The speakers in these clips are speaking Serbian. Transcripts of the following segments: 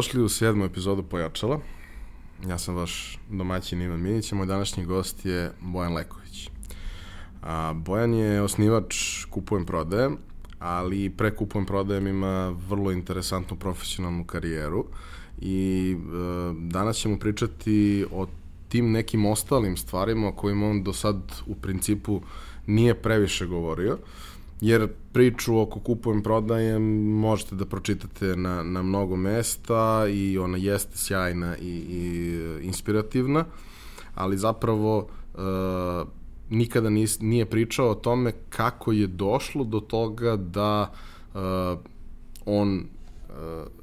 Dobrodošli u sedmu epizodu Pojačala. Ja sam vaš domaćin Ivan Minić, a moj današnji gost je Bojan Leković. A, Bojan je osnivač Kupujem prodaje, ali pre Kupujem prodajem ima vrlo interesantnu profesionalnu karijeru i e, danas ćemo pričati o tim nekim ostalim stvarima o kojima on do sad u principu nije previše govorio. Uh, jer priču oko kupujem prodajem možete da pročitate na, na mnogo mesta i ona jeste sjajna i, i inspirativna, ali zapravo uh, nikada nis, nije pričao o tome kako je došlo do toga da uh, on uh,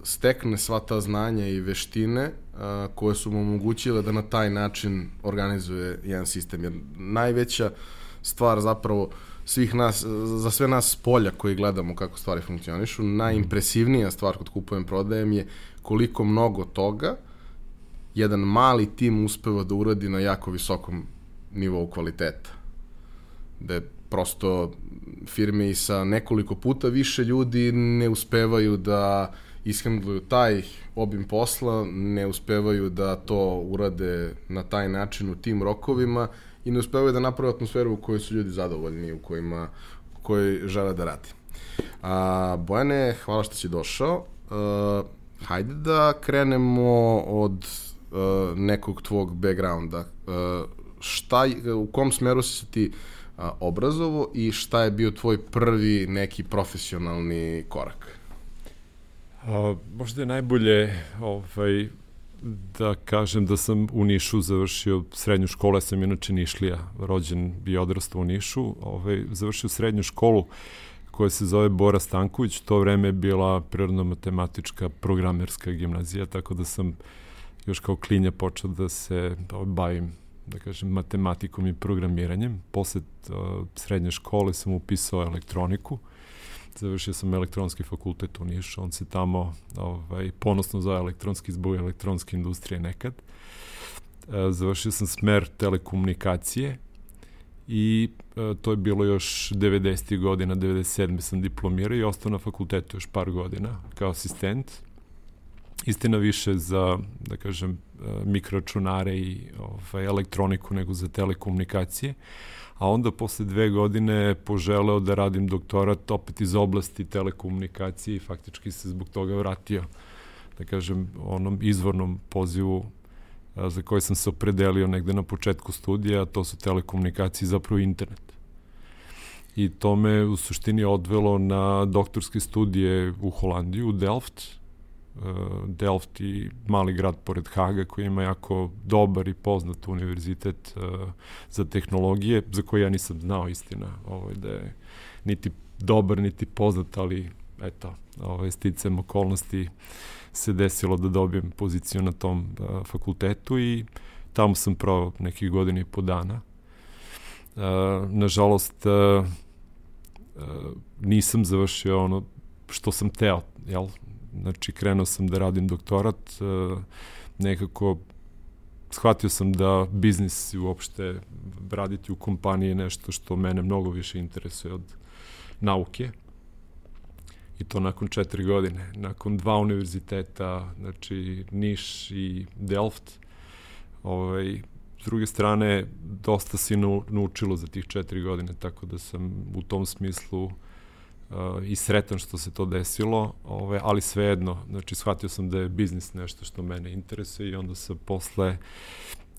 stekne sva ta znanja i veštine uh, koje su mu omogućile da na taj način organizuje jedan sistem. Jer najveća stvar zapravo svih nas, za sve nas polja koji gledamo kako stvari funkcionišu, najimpresivnija stvar kod kupujem prodajem je koliko mnogo toga jedan mali tim uspeva da uradi na jako visokom nivou kvaliteta. Da prosto firme i sa nekoliko puta više ljudi ne uspevaju da ishandluju taj obim posla, ne uspevaju da to urade na taj način u tim rokovima i ne uspevaju da naprave atmosferu u kojoj su ljudi zadovoljni, u kojima u kojoj žele da radi. A, Bojane, hvala što si došao. A, hajde da krenemo od a, nekog tvog backgrounda. A, šta, u kom smeru si ti a, obrazovo i šta je bio tvoj prvi neki profesionalni korak? A, možda je najbolje ovaj, da kažem da sam u Nišu završio srednju školu, ja sam inače Nišlija, rođen i odrastao u Nišu, ovaj, završio srednju školu koja se zove Bora Stanković, to vreme je bila prirodno-matematička programerska gimnazija, tako da sam još kao klinja počeo da se bavim da kažem, matematikom i programiranjem. Posle uh, srednje škole sam upisao elektroniku, uh, završio sam elektronski fakultet u Nišu, on se tamo ovaj, ponosno zove elektronski zbog elektronske industrije nekad. E, završio sam smer telekomunikacije i e, to je bilo još 90. godina, 97. sam diplomirao i ostao na fakultetu još par godina kao asistent. Istina više za, da kažem, mikroračunare i ovaj, elektroniku nego za telekomunikacije. A onda posle dve godine poželeo da radim doktorat opet iz oblasti telekomunikacije i faktički se zbog toga vratio da kažem onom izvornom pozivu a, za koji sam se opredelio negde na početku studija, to su telekomunikacije zapravo internet. I to me u suštini odvelo na doktorske studije u Holandiju, u Delft, Delft i mali grad pored Haga koji ima jako dobar i poznat univerzitet uh, za tehnologije, za koji ja nisam znao istina, ovaj, da je niti dobar, niti poznat, ali eto, ovaj, sticam okolnosti se desilo da dobijem poziciju na tom uh, fakultetu i tamo sam provao nekih godina i po dana. Uh, nažalost, uh, uh, nisam završio ono što sam teo, jel? Znači, krenuo sam da radim doktorat, e, nekako shvatio sam da biznis i uopšte raditi u kompaniji je nešto što mene mnogo više interesuje od nauke. I to nakon četiri godine. Nakon dva univerziteta, znači Niš i Delft, ovaj, s druge strane, dosta si naučilo za tih četiri godine, tako da sam u tom smislu uh, i sretan što se to desilo, ove, ali svejedno, znači shvatio sam da je biznis nešto što mene interesuje i onda sam posle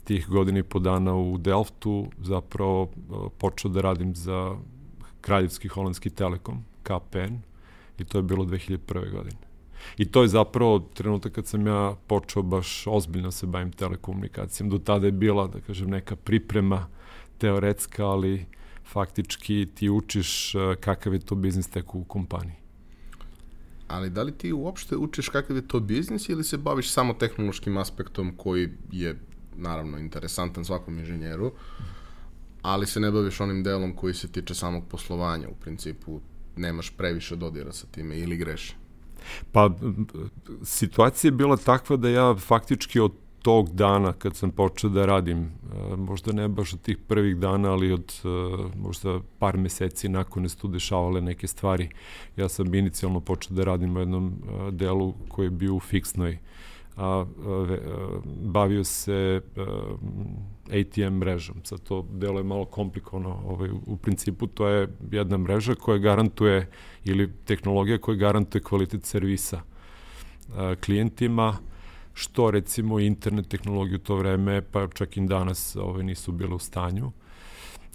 tih godina po dana u Delftu zapravo počeo da radim za Kraljevski holandski telekom, KPN, i to je bilo 2001. godine. I to je zapravo trenutak kad sam ja počeo baš ozbiljno se bavim telekomunikacijom. Do tada je bila, da kažem, neka priprema teoretska, ali faktički ti učiš e, kakav je to biznis tek u kompaniji. Ali da li ti uopšte učiš kakav je to biznis ili se baviš samo tehnološkim aspektom koji je naravno interesantan svakom inženjeru, ali se ne baviš onim delom koji se tiče samog poslovanja, u principu nemaš previše dodira sa time ili greš? Pa, situacija je bila takva da ja faktički od tog dana kad sam počeo da radim, e, možda ne baš od tih prvih dana, ali od e, možda par meseci nakon su tu dešavale neke stvari, ja sam inicijalno počeo da radim u jednom e, delu koji je bio u fiksnoj a, a, a bavio se a, ATM mrežom. Sad to delo je malo komplikovano. Ovaj, u principu to je jedna mreža koja garantuje ili tehnologija koja garantuje kvalitet servisa a, klijentima što recimo internet tehnologiju u to vreme, pa čak i danas ovaj, nisu bile u stanju.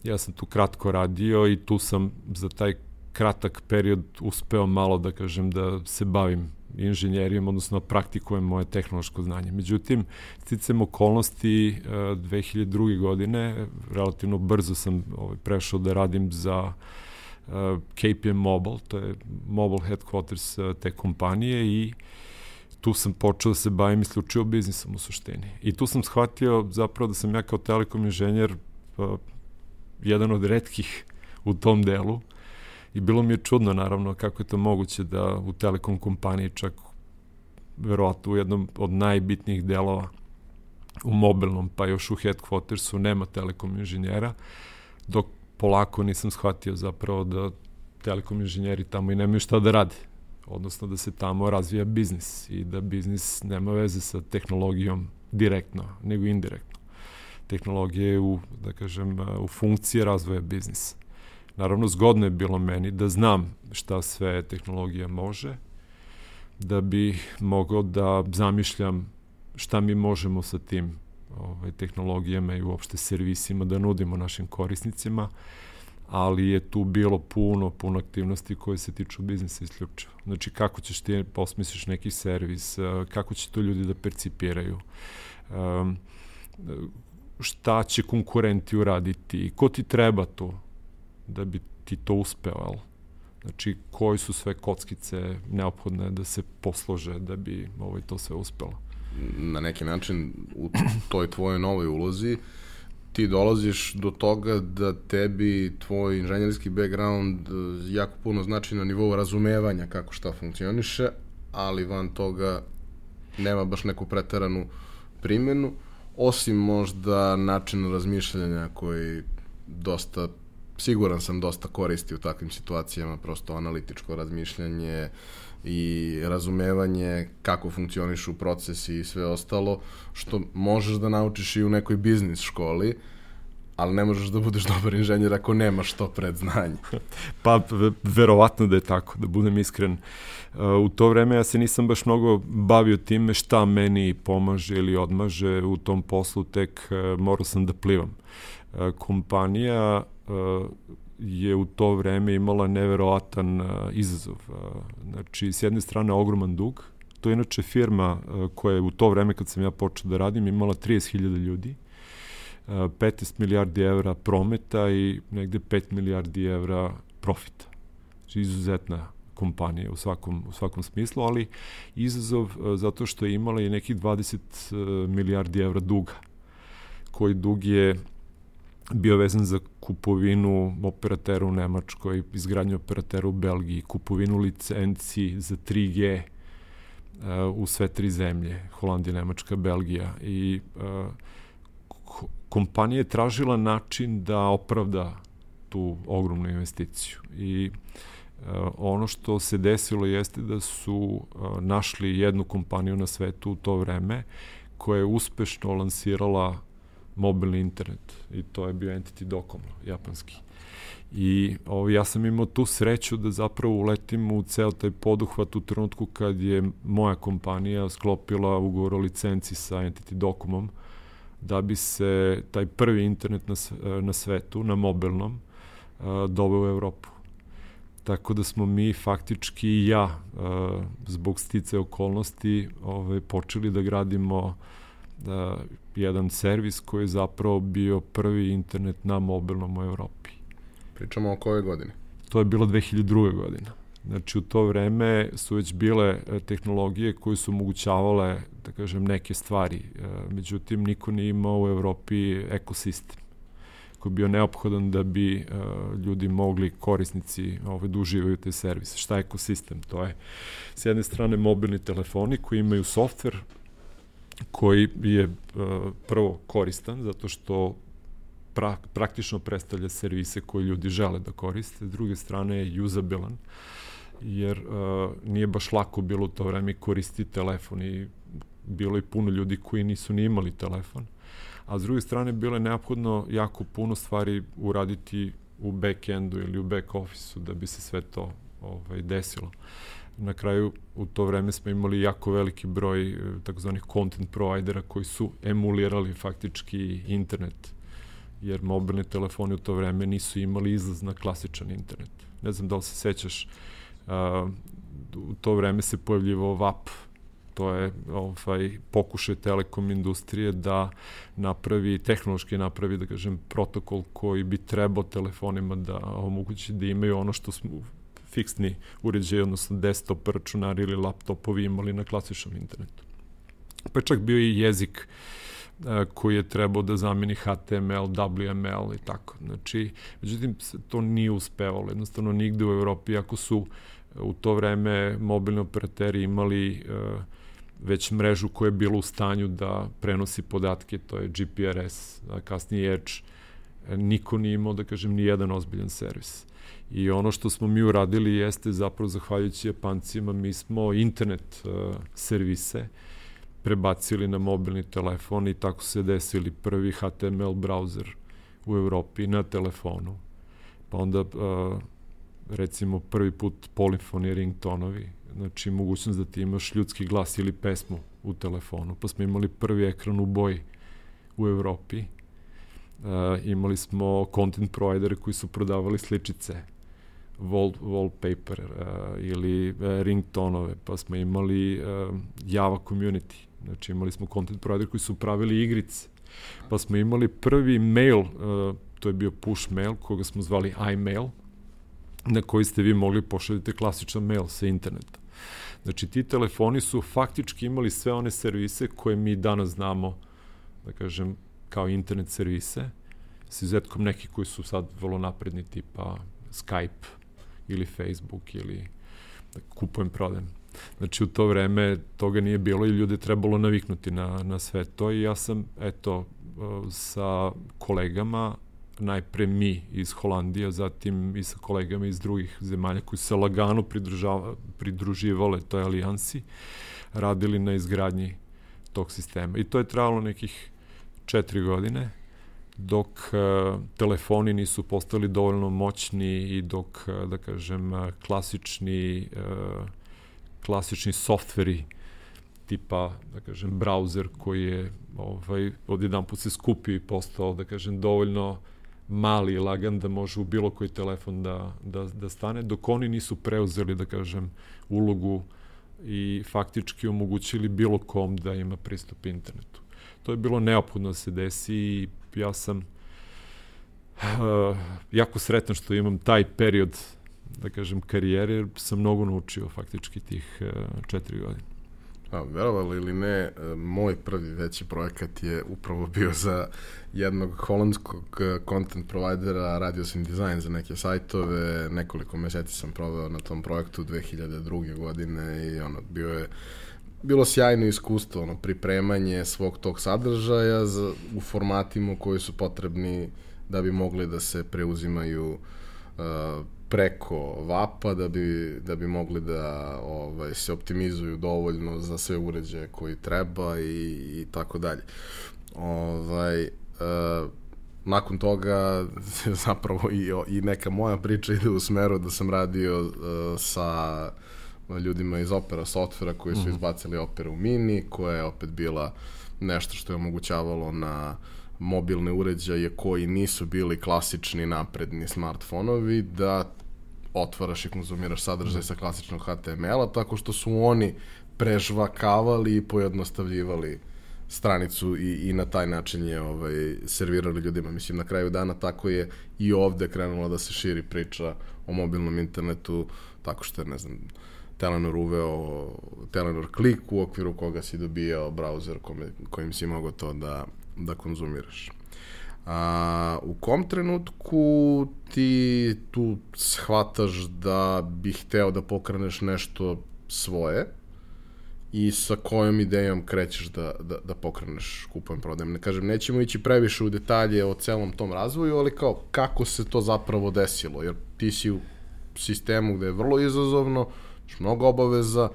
Ja sam tu kratko radio i tu sam za taj kratak period uspeo malo da kažem da se bavim inženjerijom, odnosno praktikujem moje tehnološko znanje. Međutim, sticam okolnosti 2002. godine, relativno brzo sam ovaj, prešao da radim za KPM Mobile, to je mobile headquarters te kompanije i tu sam počeo da se bavim isključivo biznisom u suštini. I tu sam shvatio zapravo da sam ja kao telekom inženjer uh, jedan od redkih u tom delu i bilo mi je čudno naravno kako je to moguće da u telekom kompaniji čak verovatno u jednom od najbitnijih delova u mobilnom pa još u headquartersu nema telekom inženjera dok polako nisam shvatio zapravo da telekom inženjeri tamo i nemaju šta da rade odnosno da se tamo razvija biznis i da biznis nema veze sa tehnologijom direktno, nego indirektno. Tehnologija je u, da kažem, u funkciji razvoja biznisa. Naravno, zgodno je bilo meni da znam šta sve tehnologija može, da bi mogao da zamišljam šta mi možemo sa tim ovaj, tehnologijama i uopšte servisima da nudimo našim korisnicima, ali je tu bilo puno, puno aktivnosti koje se tiču biznisa isključivo. Znači, kako ćeš ti posmisliš neki servis, eh, kako će to ljudi da percipiraju, šta će konkurenti uraditi, ko ti treba to da bi ti to uspeo, al? Znači, koji su sve kockice neophodne da se poslože da bi ovaj, to sve uspelo? Na neki način u toj tvojoj novoj ulozi uh, ti dolaziš do toga da tebi tvoj inženjerski background e, jako puno znači na nivou razumevanja kako šta funkcioniše, ali van toga nema baš neku preteranu primjenu, osim možda načina razmišljanja koji dosta, siguran sam, dosta koristi u takvim situacijama, prosto analitičko razmišljanje, uh, i razumevanje kako funkcionišu procesi i sve ostalo, što možeš da naučiš i u nekoj biznis školi, ali ne možeš da budeš dobar inženjer ako nemaš to predznanje. pa, verovatno da je tako, da budem iskren. Uh, u to vreme ja se nisam baš mnogo bavio time šta meni pomaže ili odmaže u tom poslu, tek uh, morao sam da plivam. Uh, kompanija je u to vreme imala neverovatan uh, izazov. Uh, znači, s jedne strane ogroman dug, to je inače firma uh, koja je u to vreme kad sam ja počeo da radim imala 30.000 ljudi, uh, 15 milijardi evra prometa i negde 5 milijardi evra profita. Znači, izuzetna kompanija u svakom, u svakom smislu, ali izazov zato što je imala i nekih 20 uh, milijardi evra duga, koji dug je bio vezan za kupovinu operatera u Nemačkoj, izgradnju operatera u Belgiji, kupovinu licenci za 3G uh, u sve tri zemlje, Holandija, Nemačka, Belgija. I uh, kompanija je tražila način da opravda tu ogromnu investiciju. I uh, ono što se desilo jeste da su našli jednu kompaniju na svetu u to vreme koja je uspešno lansirala mobilni internet i to je bio Entity Docomo, japanski. I ovo, ja sam imao tu sreću da zapravo uletim u ceo taj poduhvat u trenutku kad je moja kompanija sklopila ugovor o licenci sa Entity Docomom da bi se taj prvi internet na, na svetu, na mobilnom, doveo u Evropu. Tako da smo mi faktički i ja, zbog stice okolnosti, ove, počeli da gradimo da, jedan servis koji je zapravo bio prvi internet na mobilnom u Evropi. Pričamo o koje godine? To je bilo 2002. godina. Znači u to vreme su već bile e, tehnologije koje su omogućavale, da kažem, neke stvari. E, međutim, niko nije imao u Evropi ekosistem koji je bio neophodan da bi uh, ljudi mogli, korisnici, ovaj, da uživaju te servise. Šta je ekosistem? To je s jedne strane mobilni telefoni koji imaju softver koji je prvo koristan zato što pra, praktično predstavlja servise koje ljudi žele da koriste, s druge strane je usabilan, jer uh, nije baš lako bilo u to vreme koristiti telefon i bilo je puno ljudi koji nisu ni imali telefon. A s druge strane bilo je neophodno jako puno stvari uraditi u backendu ili u back officeu da bi se sve to ovaj, desilo. Na kraju u to vreme smo imali jako veliki broj eh, takozvanih content providera koji su emulirali faktički internet jer mobilni telefoni u to vreme nisu imali izlaz na klasičan internet. Ne znam da li se sećaš, uh, u to vreme se pojavljivao VAP, to je ovaj, pokušaj telekom industrije da napravi, tehnološki napravi, da kažem, protokol koji bi trebao telefonima da omogući da imaju ono što smo fiksni uređaj, odnosno desktop računari ili laptopovi imali na klasičnom internetu. Pa čak bio i jezik koji je trebao da zameni HTML, WML i tako. Znači, međutim, to nije uspevalo. Jednostavno, nigde u Evropi, ako su u to vreme mobilni operateri imali uh, već mrežu koja je bila u stanju da prenosi podatke, to je GPRS, a kasnije Edge, niko nije imao, da kažem, ni jedan ozbiljan servis. I ono što smo mi uradili jeste zapravo zahvaljujući Japancima, mi smo internet uh, servise prebacili na mobilni telefon i tako se desili prvi HTML browser u Evropi na telefonu. Pa onda uh, recimo prvi put polifoni ringtonovi, znači mogućnost da ti imaš ljudski glas ili pesmu u telefonu. Pa smo imali prvi ekran u boji u Evropi. Uh, imali smo content providere koji su prodavali sličice wall, wallpaper uh, ili uh, ringtonove, pa smo imali uh, Java community Znači imali smo content provider koji su pravili igrice. Pa smo imali prvi mail, uh, to je bio push mail, koga smo zvali iMail, na koji ste vi mogli pošaljiti klasičan mail sa interneta. Znači ti telefoni su faktički imali sve one servise koje mi danas znamo, da kažem, kao internet servise, s izetkom neki koji su sad vrlo napredni, tipa Skype ili Facebook ili da kupujem, prodajem. Znači u to vreme toga nije bilo i ljude trebalo naviknuti na, na sve to i ja sam, eto, sa kolegama, najpre mi iz Holandije, zatim i sa kolegama iz drugih zemalja koji se lagano pridruživale toj alijansi, radili na izgradnji tog sistema. I to je trajalo nekih četiri godine, dok uh, telefoni nisu postali dovoljno moćni i dok, uh, da kažem, klasični uh, klasični softveri tipa, da kažem, browser koji je ovaj, odjedan put se skupio i postao, da kažem, dovoljno mali i lagan da može u bilo koji telefon da, da, da stane, dok oni nisu preuzeli, da kažem, ulogu i faktički omogućili bilo kom da ima pristup internetu. To je bilo neophodno da se desi i ja sam uh, jako sretan što imam taj period da kažem, karijere, jer sam mnogo naučio faktički tih uh, četiri godine. A, verovali ili ne, e, moj prvi veći projekat je upravo bio za jednog holandskog content providera, radio sam dizajn za neke sajtove, nekoliko meseci sam proveo na tom projektu 2002. godine i ono, bio je bilo sjajno iskustvo, ono, pripremanje svog tog sadržaja za, u formatima koji su potrebni da bi mogli da se preuzimaju uh, preko VAP-a da bi, da bi mogli da ovaj, se optimizuju dovoljno za sve uređaje koji treba i, i tako dalje. Ovaj, uh, nakon toga zapravo i, i neka moja priča ide u smeru da sam radio uh, sa ljudima iz Opera softvera koji su -hmm. izbacili Opera u Mini, koja je opet bila nešto što je omogućavalo na mobilne uređaje koji nisu bili klasični napredni smartfonovi, da otvaraš i konzumiraš sadržaj sa klasičnog HTML-a, tako što su oni prežvakavali i pojednostavljivali stranicu i, i na taj način je ovaj, servirali ljudima. Mislim, na kraju dana tako je i ovde krenula da se širi priča o mobilnom internetu, tako što je, ne znam, Telenor uveo Telenor Click u okviru koga si dobijao browser kome, kojim si mogao to da, da konzumiraš. A, u kom trenutku ti tu shvataš da bi hteo da pokreneš nešto svoje i sa kojom idejom krećeš da, da, da pokreneš kupujem prodajem. Ne kažem, nećemo ići previše u detalje o celom tom razvoju, ali kao kako se to zapravo desilo, jer ti si u sistemu gde je vrlo izazovno, mnogo obaveza,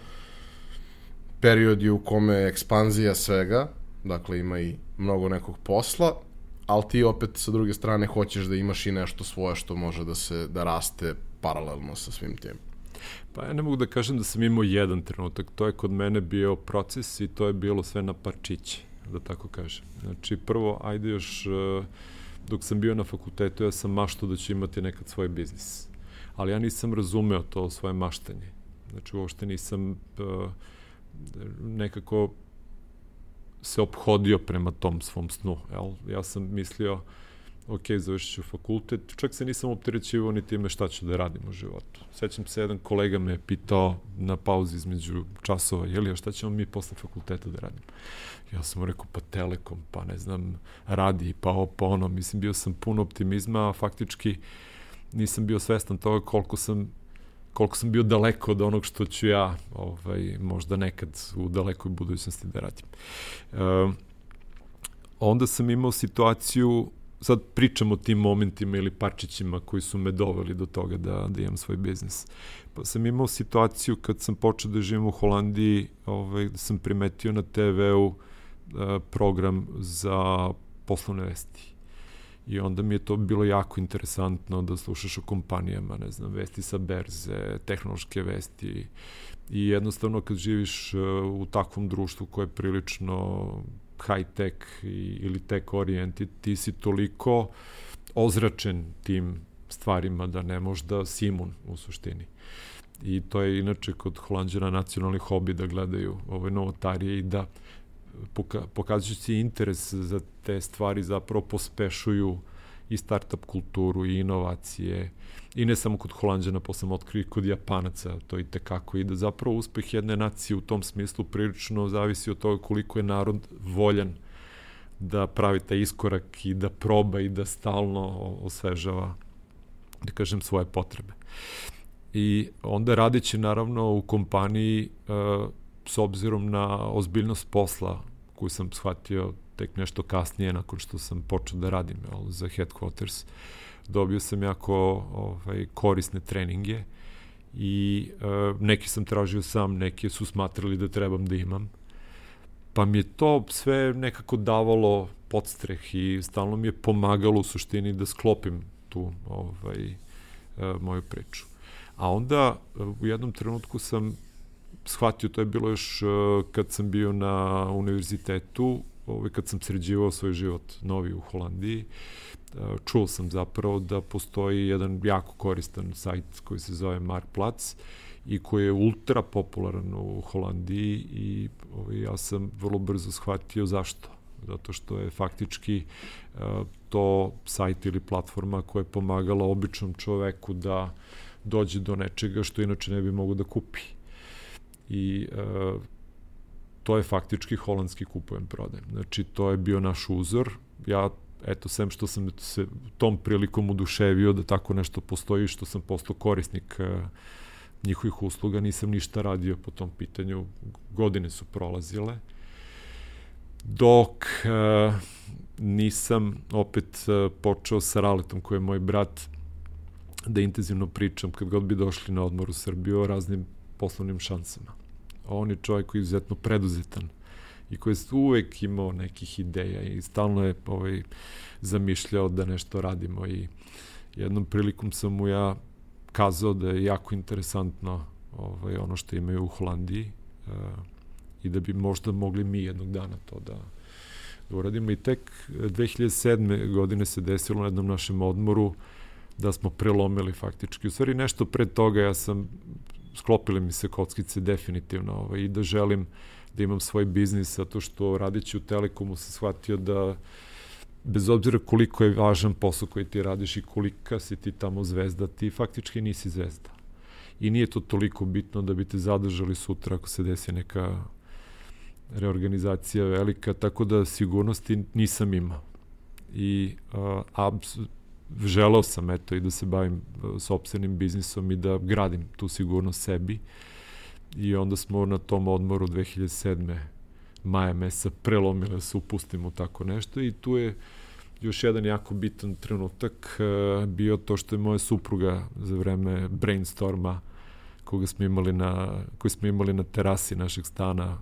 period je u kome je ekspanzija svega, dakle ima i mnogo nekog posla, ali ti opet sa druge strane hoćeš da imaš i nešto svoje što može da se da raste paralelno sa svim tim. Pa ja ne mogu da kažem da sam imao jedan trenutak, to je kod mene bio proces i to je bilo sve na parčići, da tako kažem. Znači prvo, ajde još, eh, dok sam bio na fakultetu, ja sam maštao da ću imati nekad svoj biznis. Ali ja nisam razumeo to svoje maštanje. Znači uopšte nisam uh, nekako se obhodio prema tom svom snu. Jel? Ja sam mislio, ok, završit ću fakultet, čak se nisam opterećivao ni time šta ću da radim u životu. Sećam se, jedan kolega me pitao na pauzi između časova, je li, a šta ćemo mi posle fakulteta da radimo? Ja sam mu rekao, pa Telekom, pa ne znam, radi, pa ovo, pa ono, mislim, bio sam pun optimizma, a faktički nisam bio svestan toga koliko sam koliko sam bio daleko od onog što ću ja ovaj, možda nekad u dalekoj budućnosti da radim. E, onda sam imao situaciju, sad pričam o tim momentima ili parčićima koji su me doveli do toga da, da imam svoj biznis. Pa sam imao situaciju kad sam počeo da živim u Holandiji, ovaj, da sam primetio na TV-u e, program za poslovne vesti I onda mi je to bilo jako interesantno da slušaš o kompanijama, ne znam, vesti sa berze, tehnološke vesti i jednostavno kad živiš uh, u takvom društvu koje je prilično high tech ili tech oriented, ti si toliko ozračen tim stvarima da ne možeš da si imun u suštini. I to je inače kod Holandjana nacionalni hobi da gledaju ove novotarije i da uh, poka pokazujući interes za te stvari zapravo pospešuju i startup kulturu i inovacije i ne samo kod Holandjana, pa sam otkrio kod Japanaca, to i tekako i da zapravo uspeh jedne nacije u tom smislu prilično zavisi od toga koliko je narod voljan da pravi taj iskorak i da proba i da stalno osvežava da kažem svoje potrebe. I onda radeći naravno u kompaniji uh, s obzirom na ozbiljnost posla koju sam shvatio tek nešto kasnije nakon što sam počeo da radim jel, za headquarters, dobio sam jako ovaj, korisne treninge i e, neki sam tražio sam, neki su smatrali da trebam da imam. Pa mi je to sve nekako davalo podstreh i stalno mi je pomagalo u suštini da sklopim tu ovaj, e, moju priču. A onda u jednom trenutku sam shvatio, to je bilo još uh, kad sam bio na univerzitetu, ovaj, kad sam sređivao svoj život novi u Holandiji, uh, čuo sam zapravo da postoji jedan jako koristan sajt koji se zove Marktplatz i koji je ultra popularan u Holandiji i ovaj, ja sam vrlo brzo shvatio zašto. Zato što je faktički uh, to sajt ili platforma koja je pomagala običnom čoveku da dođe do nečega što inače ne bi mogo da kupi i e, to je faktički holandski kupujem prodajem. Znači, to je bio naš uzor. Ja, eto, sem što sam se tom prilikom uduševio da tako nešto postoji, što sam postao korisnik e, njihovih usluga, nisam ništa radio po tom pitanju. Godine su prolazile. Dok e, nisam opet e, počeo sa Raletom, koji je moj brat, da intenzivno pričam kad god bi došli na odmor u Srbiju o raznim poslovnim šansama. On je čovjek koji je izuzetno preduzetan i koji je uvek imao nekih ideja i stalno je ovaj, zamišljao da nešto radimo i jednom prilikom sam mu ja kazao da je jako interesantno ovaj, ono što imaju u Holandiji uh, i da bi možda mogli mi jednog dana to da, da uradimo i tek 2007. godine se desilo na jednom našem odmoru da smo prelomili faktički. U stvari nešto pre toga ja sam sklopile mi se kockice definitivno ovaj, i da želim da imam svoj biznis, zato što radići u Telekomu sam shvatio da bez obzira koliko je važan posao koji ti radiš i kolika si ti tamo zvezda, ti faktički nisi zvezda. I nije to toliko bitno da bi te zadržali sutra ako se desi neka reorganizacija velika, tako da sigurnosti nisam imao. I a, želeo sam eto i da se bavim uh, sopstvenim biznisom i da gradim tu sigurnost sebi i onda smo na tom odmoru 2007. maja meseca prelomili da se upustimo tako nešto i tu je još jedan jako bitan trenutak uh, bio to što je moja supruga za vreme brainstorma koga smo imali na, koji smo imali na terasi našeg stana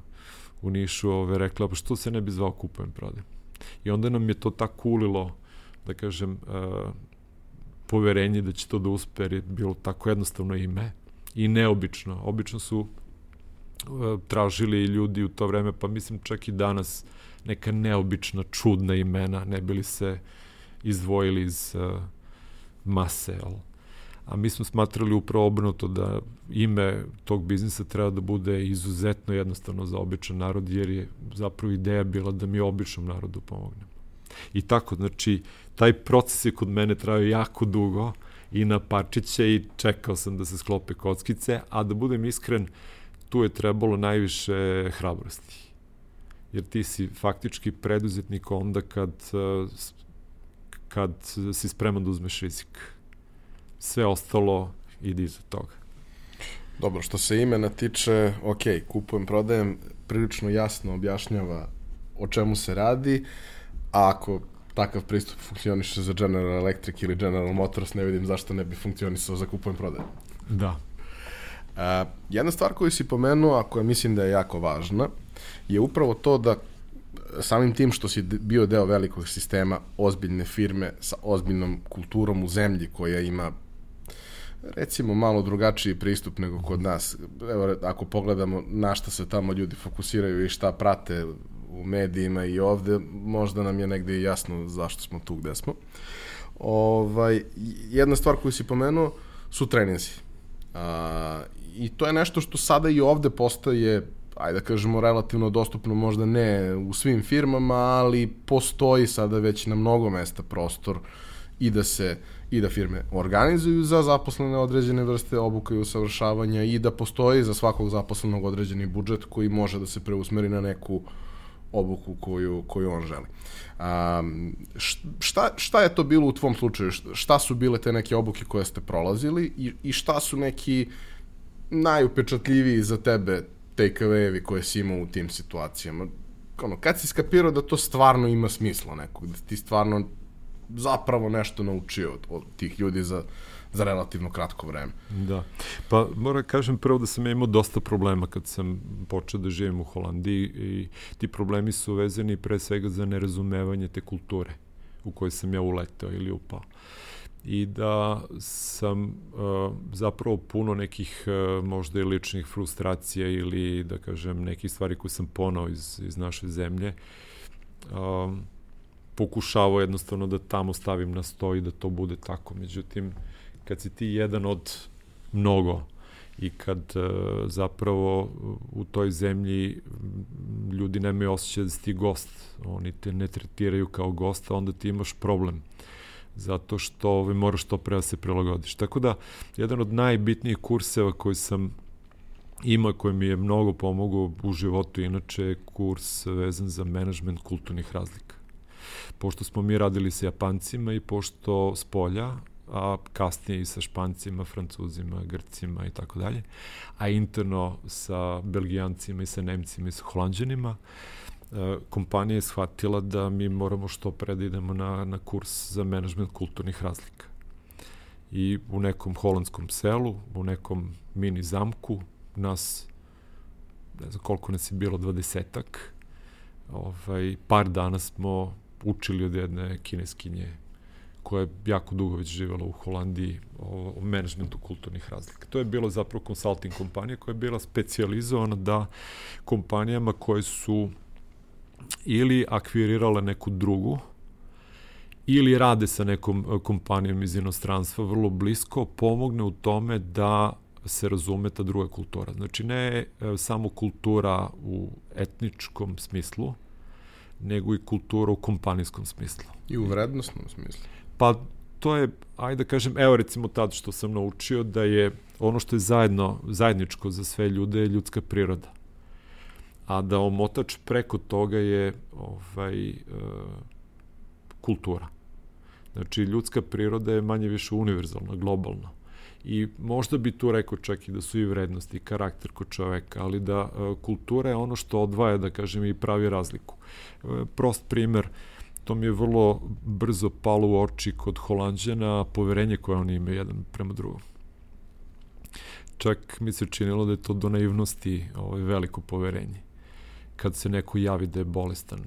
u Nišu, ove, rekla, pa što se ne bi zvao kupujem prodajem. I onda nam je to tako ulilo, da kažem, uh, poverenje da će to da uspe, jer je bilo tako jednostavno ime i neobično. Obično su uh, tražili ljudi u to vreme, pa mislim čak i danas, neka neobična, čudna imena, ne bili se izdvojili iz uh, mase, ali a mi smo smatrali upravo obrnuto da ime tog biznisa treba da bude izuzetno jednostavno za običan narod, jer je zapravo ideja bila da mi običnom narodu pomognemo. I tako, znači, taj proces je kod mene trajao jako dugo i na parčiće i čekao sam da se sklope kockice, a da budem iskren, tu je trebalo najviše hrabrosti. Jer ti si faktički preduzetnik onda kad, kad si spreman da uzmeš rizik sve ostalo ide iza toga. Dobro, što se imena tiče, ok, kupujem, prodajem, prilično jasno objašnjava o čemu se radi, a ako takav pristup funkcioniše za General Electric ili General Motors, ne vidim zašto ne bi funkcionisao za kupujem, prodajem. Da. Uh, jedna stvar koju si pomenuo, a koja mislim da je jako važna, je upravo to da samim tim što si bio deo velikog sistema, ozbiljne firme sa ozbiljnom kulturom u zemlji koja ima recimo malo drugačiji pristup nego kod nas. Evo, ako pogledamo na šta se tamo ljudi fokusiraju i šta prate u medijima i ovde, možda nam je negde jasno zašto smo tu gde smo. Ovaj, jedna stvar koju si pomenuo su treninzi. A, I to je nešto što sada i ovde postaje ajde da kažemo, relativno dostupno, možda ne u svim firmama, ali postoji sada već na mnogo mesta prostor i da se uh, i da firme organizuju za zaposlene određene vrste obuka i usavršavanja i da postoji za svakog zaposlenog određeni budžet koji može da se preusmeri na neku obuku koju, koju on želi. A, šta, šta je to bilo u tvom slučaju? Šta su bile te neke obuke koje ste prolazili i, i šta su neki najupečatljiviji za tebe take-awayevi koje si imao u tim situacijama? Ono, kad si skapirao da to stvarno ima smisla nekog, da ti stvarno zapravo nešto naučio od, od tih ljudi za, za relativno kratko vreme. Da. Pa moram da kažem prvo da sam imao dosta problema kad sam počeo da živim u Holandiji i ti problemi su vezani pre svega za nerazumevanje te kulture u kojoj sam ja uletao ili upao i da sam uh, zapravo puno nekih uh, možda i ličnih frustracija ili da kažem nekih stvari koje sam ponao iz, iz naše zemlje um, pokušavao jednostavno da tamo stavim na sto i da to bude tako. Međutim, kad si ti jedan od mnogo i kad uh, zapravo u toj zemlji ljudi nemaju osjećaj da si ti gost, oni te ne tretiraju kao gosta, onda ti imaš problem zato što ovaj, moraš to pre da se prilagodiš. Tako da, jedan od najbitnijih kurseva koji sam ima koji mi je mnogo pomogao u životu, inače je kurs vezan za management kulturnih razlika pošto smo mi radili sa Japancima i pošto s polja, a kasnije i sa Špancima, Francuzima, Grcima i tako dalje, a interno sa Belgijancima i sa Nemcima i sa Holandžanima, e, kompanija je shvatila da mi moramo što pre da idemo na, na kurs za menadžment kulturnih razlika. I u nekom holandskom selu, u nekom mini zamku, nas, ne znam koliko nas je bilo, dvadesetak, ovaj, par dana smo učili od jedne kineskinje koja je jako dugo već živjela u Holandiji o, o managementu kulturnih razlika. To je bilo zapravo consulting kompanija koja je bila specializovana da kompanijama koje su ili akvirirale neku drugu ili rade sa nekom e, kompanijom iz inostranstva vrlo blisko, pomogne u tome da se razume ta druga kultura. Znači ne e, samo kultura u etničkom smislu, nego i kultura u kompanijskom smislu. I u vrednostnom smislu. Pa to je, ajde da kažem, evo recimo tad što sam naučio da je ono što je zajedno, zajedničko za sve ljude je ljudska priroda. A da omotač preko toga je ovaj, e, kultura. Znači, ljudska priroda je manje više univerzalna, globalna. I možda bi tu rekao čak i da su i vrednosti i karakter kod čoveka, ali da e, kultura je ono što odvaja, da kažem, i pravi razliku. E, prost primer, to mi je vrlo brzo palo u oči kod Holandjana, poverenje koje oni imaju jedan prema drugom. Čak mi se činilo da je to do naivnosti ovaj, veliko poverenje. Kad se neko javi da je bolestan,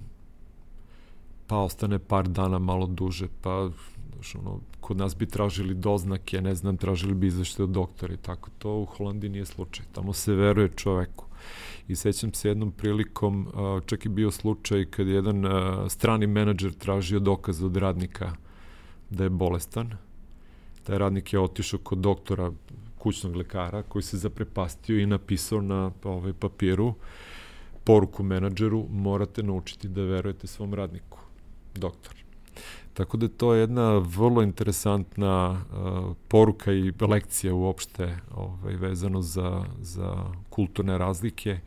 pa ostane par dana malo duže, pa znaš, ono, kod nas bi tražili doznake, ne znam, tražili bi izvešte od doktora i tako. To u Holandiji nije slučaj. Tamo se veruje čoveku. I sećam se jednom prilikom, čak i bio slučaj kad je jedan strani menadžer tražio dokaz od radnika da je bolestan. Taj radnik je otišao kod doktora kućnog lekara koji se zaprepastio i napisao na ovaj papiru poruku menadžeru morate naučiti da verujete svom radniku, doktor. Tako da to je jedna vrlo interesantna uh, poruka i lekcija uopšte ovaj, vezano za, za kulturne razlike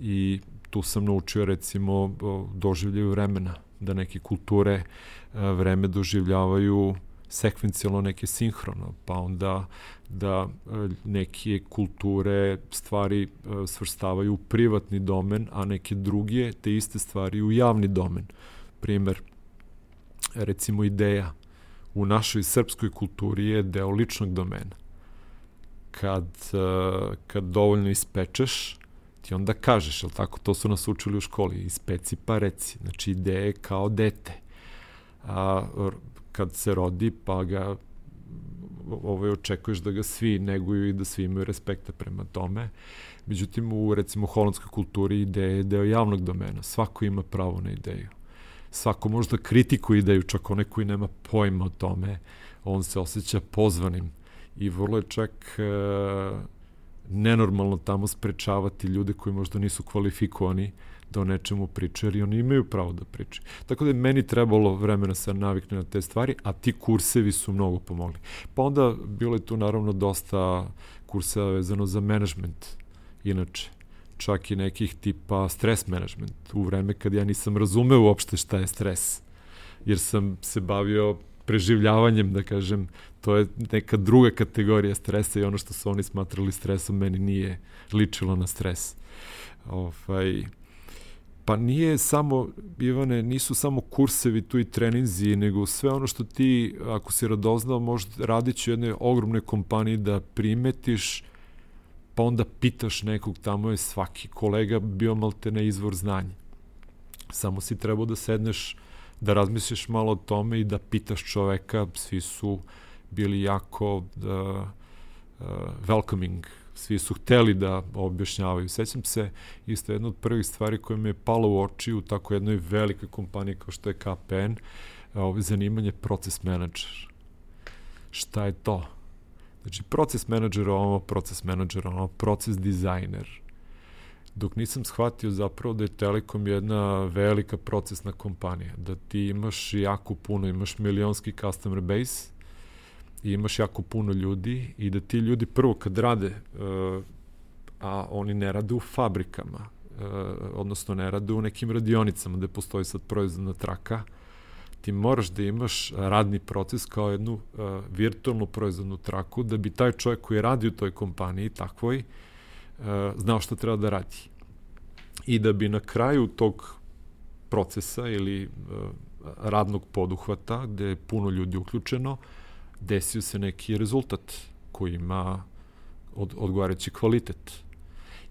i tu sam naučio recimo doživljaju vremena, da neke kulture uh, vreme doživljavaju sekvencijalno neke sinhrono, pa onda da uh, neke kulture stvari uh, svrstavaju u privatni domen, a neke druge te iste stvari u javni domen. Primer, recimo ideja u našoj srpskoj kulturi je deo ličnog domena. Kad, uh, kad dovoljno ispečeš, ti onda kažeš, jel tako, to su nas učili u školi, ispeci pa reci, znači ideje kao dete. A, kad se rodi, pa ga ovaj, očekuješ da ga svi neguju i da svi imaju respekta prema tome. Međutim, u recimo holandskoj kulturi ideja je deo javnog domena. Svako ima pravo na ideju svako možda kritikuje ideju, čak onaj koji nema pojma o tome, on se osjeća pozvanim i vrlo je čak e, nenormalno tamo sprečavati ljude koji možda nisu kvalifikovani da o nečemu pričaju, jer oni imaju pravo da pričaju. Tako da je meni trebalo vremena se navikne na te stvari, a ti kursevi su mnogo pomogli. Pa onda bilo je tu naravno dosta kurseva vezano za management, inače čak i nekih tipa stres management u vreme kad ja nisam razumeo uopšte šta je stres. Jer sam se bavio preživljavanjem, da kažem, to je neka druga kategorija stresa i ono što su oni smatrali stresom meni nije ličilo na stres. Ovaj, pa nije samo, Ivane, nisu samo kursevi tu i treninzi, nego sve ono što ti, ako si radoznao, možda radit u jednoj ogromnoj kompaniji da primetiš pa onda pitaš nekog, tamo je svaki kolega bio malte na izvor znanja. Samo si trebao da sedneš, da razmisliš malo o tome i da pitaš čoveka, svi su bili jako uh, uh, welcoming, svi su hteli da objašnjavaju. Sećam se isto jedna od prvih stvari koja mi je pala u oči u tako jednoj velikoj kompaniji kao što je KPN, ovo zanimanje proces menadžer. Šta je to? Znači, proces menadžer ovo, proces menadžer ovo, proces dizajner. Dok nisam shvatio zapravo da je Telekom jedna velika procesna kompanija, da ti imaš jako puno, imaš milionski customer base, i imaš jako puno ljudi i da ti ljudi prvo kad rade, uh, a oni ne rade u fabrikama, uh, odnosno ne rade u nekim radionicama gde postoji sad proizvodna traka, ti moraš da imaš radni proces kao jednu uh, virtualnu proizvodnu traku da bi taj čovjek koji radi u toj kompaniji takvoj uh, znao šta treba da radi. I da bi na kraju tog procesa ili uh, radnog poduhvata gde je puno ljudi uključeno desio se neki rezultat koji ima od, odgovarajući kvalitet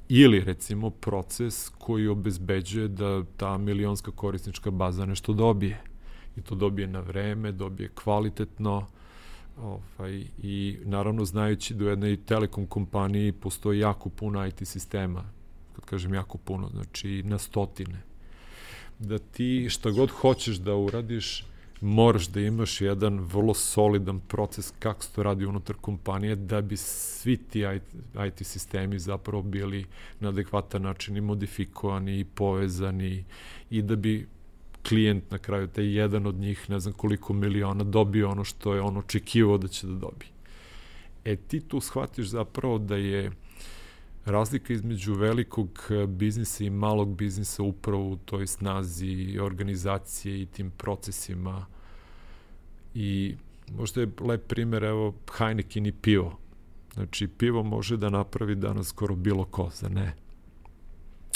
ili recimo proces koji obezbeđuje da ta milionska korisnička baza nešto dobije i to dobije na vreme, dobije kvalitetno ovaj, i naravno znajući da u jednoj telekom kompaniji postoji jako puno IT sistema, kad kažem jako puno, znači na stotine, da ti šta god hoćeš da uradiš, moraš da imaš jedan vrlo solidan proces kako se to radi unutar kompanije da bi svi ti IT, IT sistemi zapravo bili na adekvatan način i modifikovani i povezani i da bi klijent na kraju, taj jedan od njih, ne znam koliko miliona, dobio ono što je on očekivao da će da dobije. E ti tu shvatiš zapravo da je razlika između velikog biznisa i malog biznisa upravo u toj snazi organizacije i tim procesima i možda je lep primer, evo, Heineken i pivo. Znači, pivo može da napravi danas skoro bilo ko, za ne?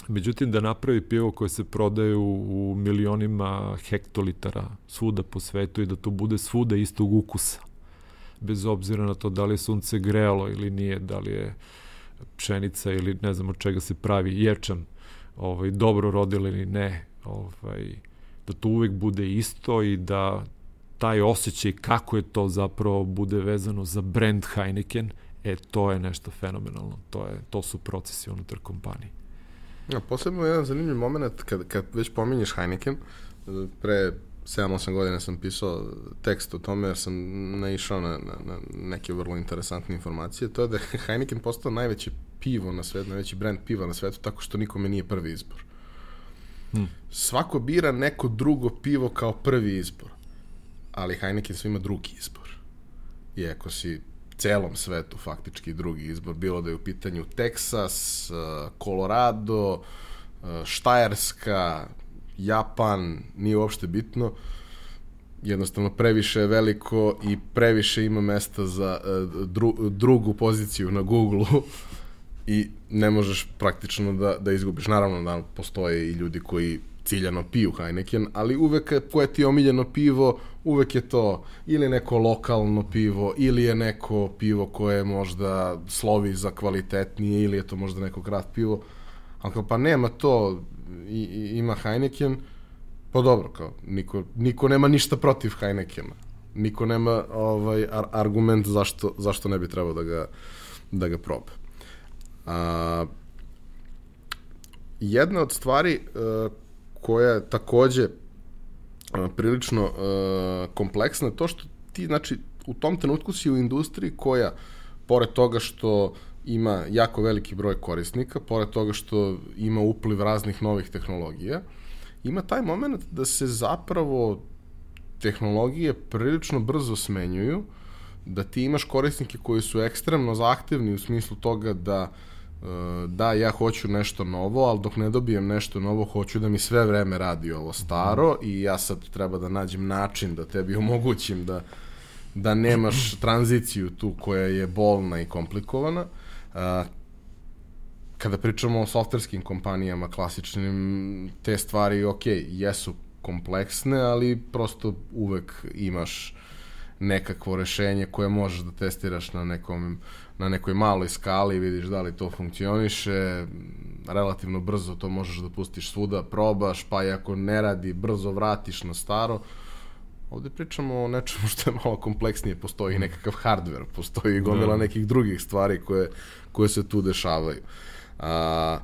Međutim, da napravi pivo koje se prodaje u, milionima hektolitara svuda po svetu i da to bude svuda istog ukusa, bez obzira na to da li je sunce grejalo ili nije, da li je pšenica ili ne znam od čega se pravi ječam, ovaj, dobro rodila ili ne, ovaj, da to uvek bude isto i da taj osjećaj kako je to zapravo bude vezano za brand Heineken, e to je nešto fenomenalno. To, je, to su procesi unutar kompanije. Ja, posebno jedan zanimljiv moment kad, kad već pominješ Heineken, pre 7-8 godina sam pisao tekst o tome jer sam naišao na, na, na neke vrlo interesantne informacije. To je da je Heineken postao najveće pivo na svetu, najveći brand piva na svetu, tako što nikome nije prvi izbor. Hmm. Svako bira neko drugo pivo kao prvi izbor, ali Heineken svima drugi izbor. I ako si celom svetu faktički drugi izbor, bilo da je u pitanju Teksas, uh, Colorado, uh, Štajerska, Japan, nije uopšte bitno, jednostavno previše je veliko i previše ima mesta za uh, dru, drugu poziciju na Google-u i ne možeš praktično da, da izgubiš. Naravno da postoje i ljudi koji ciljano piju Heineken, ali uvek koje ti je omiljeno pivo, uvek je to ili neko lokalno pivo, ili je neko pivo koje možda slovi za kvalitetnije, ili je to možda neko kraft pivo. Ali kao, pa nema to, i, i, ima Heineken, pa dobro, kao, niko, niko nema ništa protiv Heinekena. Niko nema ovaj ar argument zašto, zašto ne bi trebao da ga, da ga proba. A, jedna od stvari uh, koja je takođe prilično kompleksna to što ti, znači, u tom trenutku si u industriji koja, pored toga što ima jako veliki broj korisnika, pored toga što ima upliv raznih novih tehnologija, ima taj moment da se zapravo tehnologije prilično brzo smenjuju, da ti imaš korisnike koji su ekstremno zahtevni u smislu toga da uh, da, ja hoću nešto novo, ali dok ne dobijem nešto novo, hoću da mi sve vreme radi ovo staro i ja sad treba da nađem način da tebi omogućim da, da nemaš tranziciju tu koja je bolna i komplikovana. Kada pričamo o softverskim kompanijama klasičnim, te stvari, ok, jesu kompleksne, ali prosto uvek imaš nekakvo rešenje koje možeš da testiraš na nekom na nekoj maloj skali, vidiš da li to funkcioniše, relativno brzo to možeš da pustiš svuda, probaš, pa i ako ne radi, brzo vratiš na staro. Ovde pričamo o nečemu što je malo kompleksnije, postoji nekakav hardware, postoji gomila da. nekih drugih stvari koje, koje se tu dešavaju. A,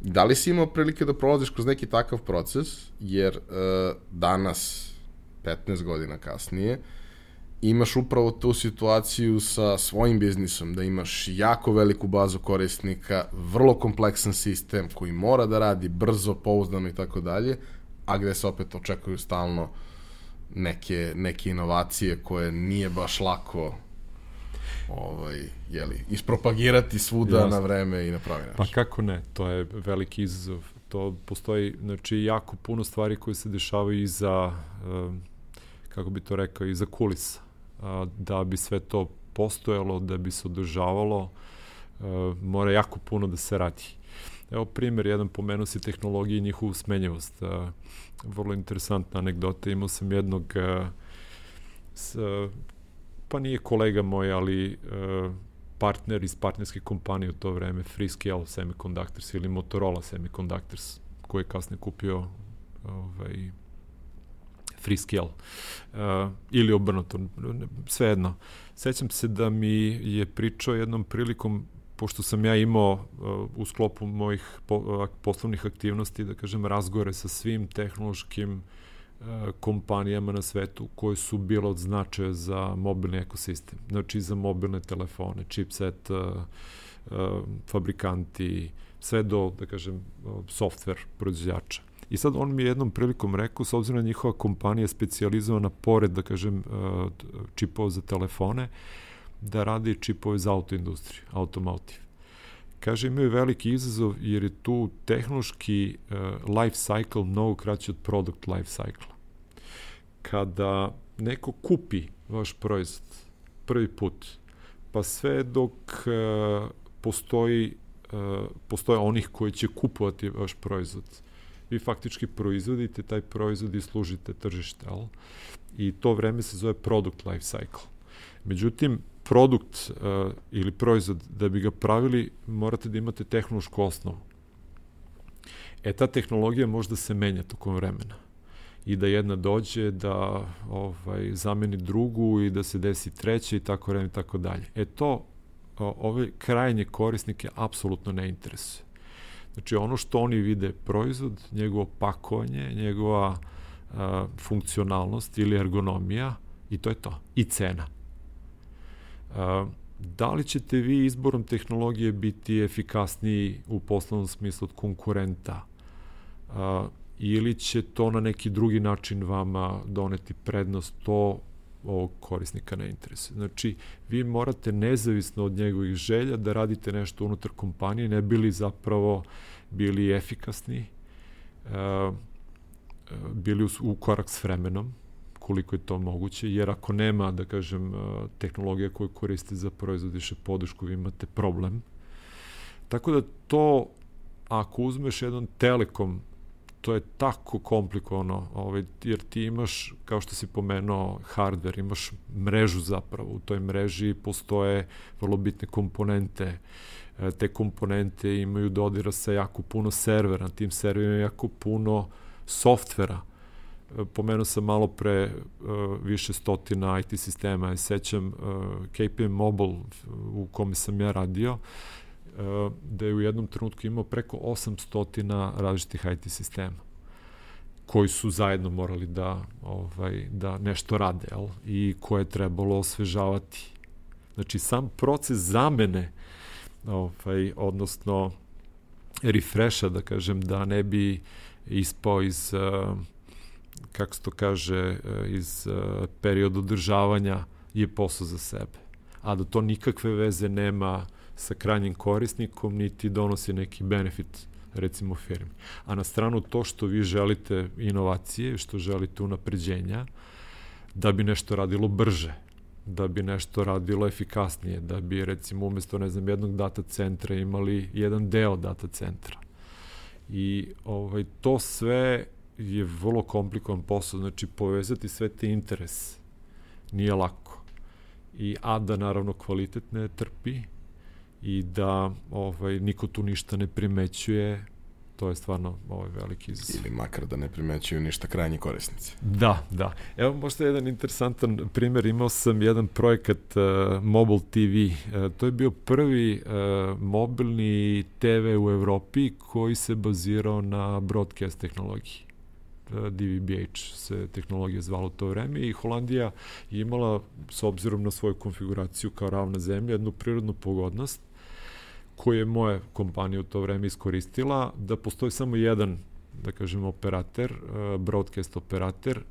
da li si imao prilike da prolaziš kroz neki takav proces, jer uh, danas, 15 godina kasnije, uh, imaš upravo tu situaciju sa svojim biznisom, da imaš jako veliku bazu korisnika, vrlo kompleksan sistem koji mora da radi brzo, pouzdano i tako dalje, a gde se opet očekuju stalno neke, neke inovacije koje nije baš lako ovaj, jeli, ispropagirati svuda Jasne. na vreme i na pravi način. Pa kako ne, to je veliki izazov. To postoji, znači, jako puno stvari koje se dešavaju iza, kako bi to rekao, iza kulisa da bi sve to postojalo, da bi se održavalo, mora jako puno da se radi. Evo primjer, jedan pomenuo si tehnologiju i njihovu smenjivost. Vrlo interesantna anegdota, imao sam jednog s, pa nije kolega moj, ali partner iz partnerske kompanije u to vreme, Freescale Semiconductors ili Motorola Semiconductors, koji je kasnije kupio ovaj, Freescale uh, ili obrnuto, svejedno. Sećam se da mi je pričao jednom prilikom pošto sam ja imao uh, u sklopu mojih po, uh, poslovnih aktivnosti, da kažem, razgore sa svim tehnološkim uh, kompanijama na svetu koje su bile od značaja za mobilni ekosistem. Znači za mobilne telefone, chipset, uh, uh, fabrikanti, sve do, da kažem, software proizvođača. I sad on mi je jednom prilikom rekao, s obzirom na njihova kompanija specializovana pored, da kažem, uh, čipova za telefone, da radi čipove za autoindustriju, automotive. Kaže, imaju veliki izazov jer je tu tehnološki uh, life cycle mnogo kraći od product life cycle. Kada neko kupi vaš proizvod prvi put, pa sve dok uh, postoji postoje onih koji će kupovati vaš proizvod. Vi faktički proizvodite taj proizvod i služite tržište, al? I to vreme se zove product life cycle. Međutim, produkt uh, ili proizvod, da bi ga pravili, morate da imate tehnološku osnovu. E, ta tehnologija možda se menja tokom vremena i da jedna dođe da ovaj zameni drugu i da se desi treća i tako redom i tako dalje. E to ove krajnje korisnike apsolutno ne interesuje. Znači ono što oni vide proizvod, njegovo pakovanje, njegova a, funkcionalnost ili ergonomija i to je to. I cena. A, da li ćete vi izborom tehnologije biti efikasniji u poslovnom smislu od konkurenta? A, ili će to na neki drugi način vama doneti prednost, to ovog korisnika ne interesuje. Znači, vi morate nezavisno od njegovih želja da radite nešto unutar kompanije, ne bili zapravo bili efikasni, e, bili u korak s vremenom, koliko je to moguće, jer ako nema, da kažem, e, tehnologija koju koriste za proizvod više podušku, vi imate problem. Tako da to, ako uzmeš jedan telekom to je tako komplikovano, ovaj, jer ti imaš, kao što si pomenuo, hardware, imaš mrežu zapravo, u toj mreži postoje vrlo bitne komponente, e, te komponente imaju dodira sa jako puno servera, na tim serverima jako puno softvera, e, pomenuo sam malo pre uh, više stotina IT sistema, ja sećam uh, KPM Mobile u kome sam ja radio, da je u jednom trenutku imao preko 800 različitih IT sistema koji su zajedno morali da ovaj da nešto rade, jel? I koje je trebalo osvežavati. Znači sam proces zamene ovaj odnosno refresha da kažem da ne bi ispao iz uh, kako se to kaže uh, iz perioda održavanja je posao za sebe. A da to nikakve veze nema uh, sa krajnjim korisnikom, niti donosi neki benefit recimo firmi. A na stranu to što vi želite inovacije, što želite unapređenja, da bi nešto radilo brže, da bi nešto radilo efikasnije, da bi recimo umesto ne znam jednog data centra imali jedan deo data centra. I ovaj to sve je vrlo komplikovan posao, znači povezati sve te interese nije lako. I a da naravno kvalitet ne trpi, i da ovaj, niko tu ništa ne primećuje, to je stvarno ovaj veliki izazov. Ili makar da ne primećuju ništa krajnji korisnici. Da, da. Evo možda jedan interesantan primer, imao sam jedan projekat uh, Mobile TV, uh, to je bio prvi uh, mobilni TV u Evropi koji se bazirao na broadcast tehnologiji. DVB-H se tehnologija zvala u to vreme i Holandija je imala, s obzirom na svoju konfiguraciju kao ravna zemlja, jednu prirodnu pogodnost koje je moja kompanija u to vreme iskoristila, da postoji samo jedan, da kažem, operator, uh, broadcast operator,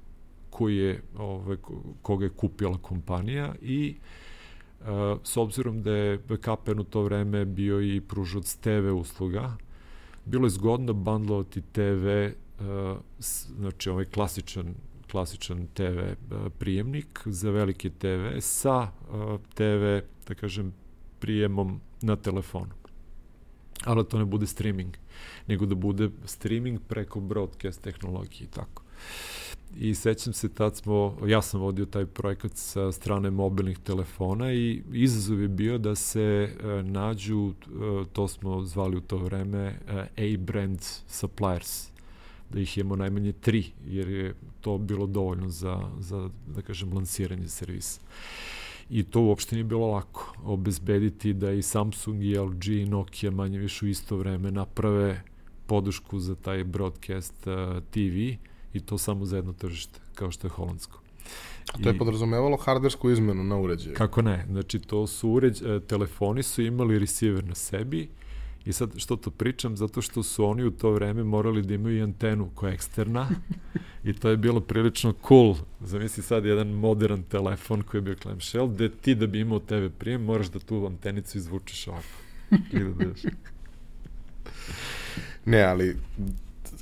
koji je, ovaj, koga je kupila kompanija i uh, s obzirom da je BKPN u to vreme bio i pružac TV usluga, bilo je zgodno bandlovati TV, uh, znači ovaj klasičan klasičan TV prijemnik za velike TV sa TV, da kažem, prijemom na telefonu ali to ne bude streaming, nego da bude streaming preko broadcast tehnologije i tako. I sećam se, tad smo, ja sam vodio taj projekat sa strane mobilnih telefona i izazov je bio da se e, nađu, e, to smo zvali u to vreme, e, A-brand suppliers, da ih imamo najmanje tri, jer je to bilo dovoljno za, za da kažem, lansiranje servisa. I to uopšte nije bilo lako obezbediti da i Samsung i LG i Nokia manje više u isto vreme naprave podušku za taj broadcast uh, TV i to samo za jedno tržište, kao što je holandsko. A to je podrazumevalo hardversku izmenu na uređaju? Kako ne, znači to su uređ, uh, telefoni su imali receiver na sebi I sad što to pričam? Zato što su oni u to vreme morali da imaju i antenu koja je eksterna i to je bilo prilično cool. Zamisli sad jedan modern telefon koji je bio clamshell, gde ti da bi imao TV prijem moraš da tu antenicu izvučeš ovako. I da daš. Ne, ali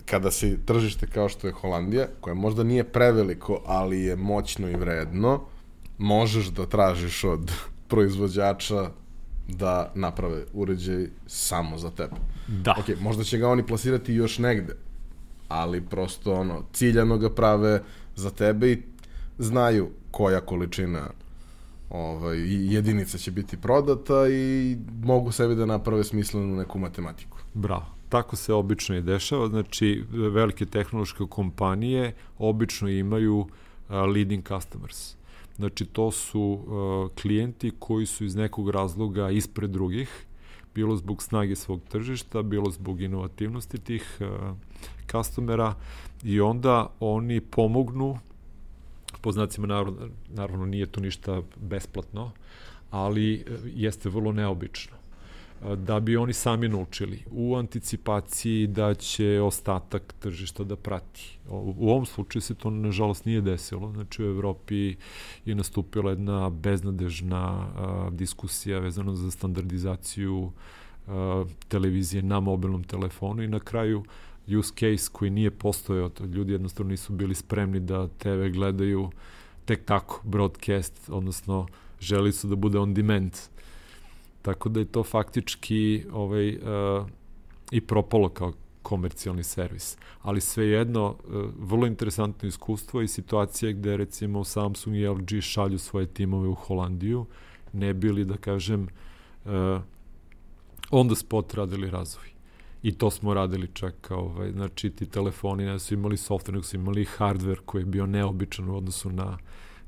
kada si tržište kao što je Holandija, koje možda nije preveliko, ali je moćno i vredno, možeš da tražiš od proizvođača da naprave uređaj samo za tebe. Da. Ok, možda će ga oni plasirati još negde, ali prosto ono, ciljano ga prave za tebe i znaju koja količina ovaj, jedinica će biti prodata i mogu sebi da naprave smislenu neku matematiku. Bravo. Tako se obično i dešava, znači velike tehnološke kompanije obično imaju leading customers. Znači to su uh, klijenti koji su iz nekog razloga ispred drugih, bilo zbog snage svog tržišta, bilo zbog inovativnosti tih uh, customera i onda oni pomognu po znacima naravno, naravno nije to ništa besplatno, ali jeste vrlo neobično da bi oni sami naučili u anticipaciji da će ostatak tržišta da prati. U ovom slučaju se to nažalost nije desilo, znači u Evropi je nastupila jedna beznadežna diskusija vezano za standardizaciju televizije na mobilnom telefonu i na kraju use case koji nije postojao, ljudi jednostavno nisu bili spremni da TV gledaju tek tako, broadcast, odnosno želi su da bude on demand Tako da je to faktički ovaj, uh, i propalo kao komercijalni servis. Ali svejedno, uh, vrlo interesantno iskustvo i situacija gde recimo Samsung i LG šalju svoje timove u Holandiju, ne bili, da kažem, uh, on the spot radili razvoj. I to smo radili čak, ovaj, znači ti telefoni ne su imali software, nego su imali hardware koji je bio neobičan u odnosu na,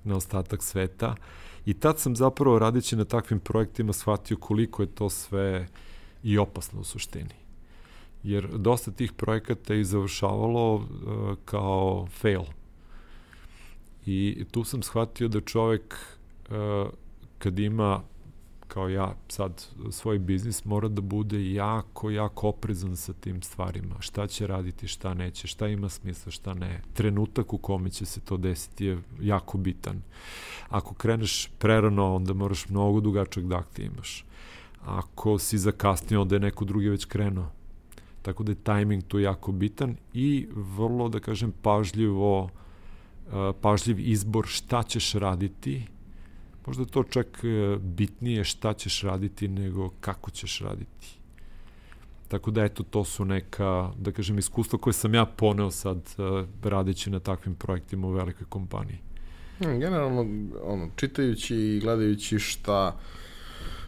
na ostatak sveta. Uh, I tad sam zapravo radići na takvim projektima shvatio koliko je to sve i opasno u suštini. Jer dosta tih projekata je završavalo uh, kao fail. I tu sam shvatio da čovek uh, kad ima kao ja sad svoj biznis mora da bude jako, jako oprezan sa tim stvarima. Šta će raditi, šta neće, šta ima smisla, šta ne. Trenutak u kome će se to desiti je jako bitan. Ako kreneš prerano, onda moraš mnogo dugačak da akti imaš. Ako si zakasnio, onda je neko drugi već krenuo. Tako da je tajming tu jako bitan i vrlo, da kažem, pažljivo, pažljiv izbor šta ćeš raditi, možda to čak e, bitnije šta ćeš raditi nego kako ćeš raditi. Tako da eto, to su neka, da kažem, iskustva koje sam ja poneo sad uh, radeći na takvim projektima u velikoj kompaniji. Hmm, generalno, ono, čitajući i gledajući šta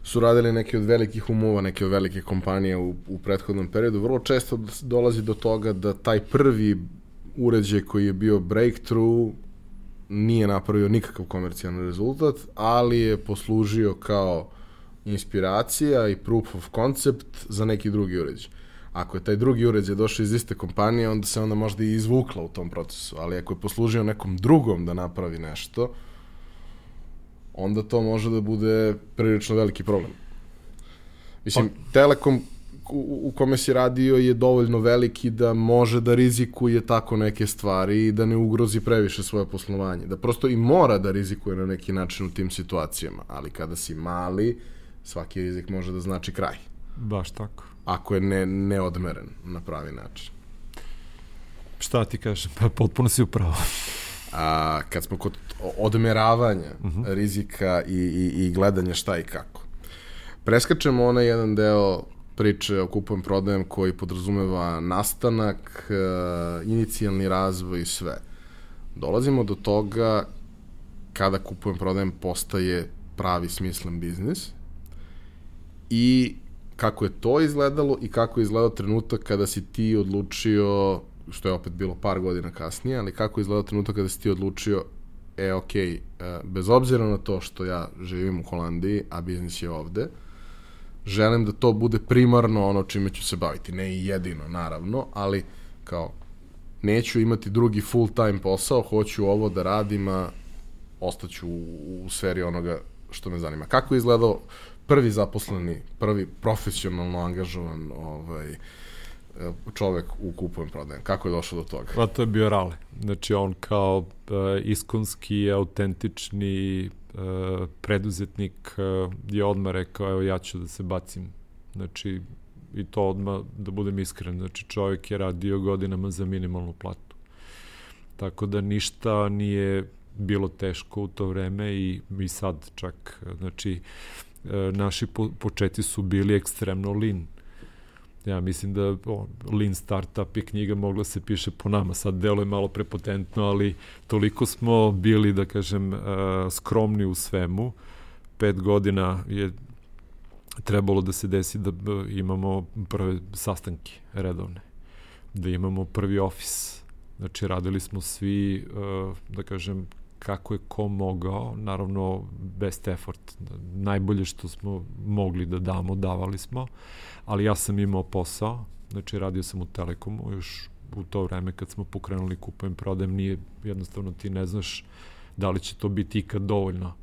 su radili neki od velikih umova, neke od velike kompanije u, u prethodnom periodu, vrlo često dolazi do toga da taj prvi uređaj koji je bio breakthrough nije napravio nikakav komercijalni rezultat, ali je poslužio kao inspiracija i proof of concept za neki drugi uređaj. Ako je taj drugi uređaj došao iz iste kompanije, onda se onda možda i izvukla u tom procesu, ali ako je poslužio nekom drugom da napravi nešto, onda to može da bude prilično veliki problem. Mislim, pa... Telekom u, u kome si radio je dovoljno veliki da može da rizikuje tako neke stvari i da ne ugrozi previše svoje poslovanje. Da prosto i mora da rizikuje na neki način u tim situacijama. Ali kada si mali, svaki rizik može da znači kraj. Baš tako. Ako je ne, neodmeren na pravi način. Šta ti kažem? Pa potpuno si upravo. A, kad smo kod odmeravanja uh mhm. -huh. rizika i, i, i gledanja šta i kako. Preskačemo onaj jedan deo priče o kupujem prodajem koji podrazumeva nastanak, e, inicijalni razvoj i sve. Dolazimo do toga kada kupujem prodajem postaje pravi smislen biznis i kako je to izgledalo i kako je izgledao trenutak kada si ti odlučio, što je opet bilo par godina kasnije, ali kako je izgledao trenutak kada si ti odlučio e, ok, e, bez obzira na to što ja živim u Holandiji, a biznis je ovde, želim da to bude primarno ono čime ću se baviti. Ne i jedino, naravno, ali kao neću imati drugi full time posao, hoću ovo da radim, a ostaću u, u sferi onoga što me zanima. Kako je izgledao prvi zaposleni, prvi profesionalno angažovan ovaj, čovek u kupujem prodajem? Kako je došao do toga? Pa to je bio Rale. Znači on kao uh, iskonski, autentični preduzetnik uh, je odmah rekao, evo ja ću da se bacim. Znači, i to odmah, da budem iskren, znači čovjek je radio godinama za minimalnu platu. Tako da ništa nije bilo teško u to vreme i mi sad čak, znači, e, naši po, početi su bili ekstremno lean. Ja mislim da o, Lean Startup je knjiga mogla se piše po nama. Sad delo je malo prepotentno, ali toliko smo bili, da kažem, uh, skromni u svemu. Pet godina je trebalo da se desi da imamo prve sastanke redovne, da imamo prvi ofis. Znači, radili smo svi, uh, da kažem, kako je ko mogao, naravno best effort, najbolje što smo mogli da damo, davali smo, ali ja sam imao posao, znači radio sam u Telekomu još u to vreme kad smo pokrenuli kupujem, prodajem, nije jednostavno ti ne znaš da li će to biti ikad dovoljno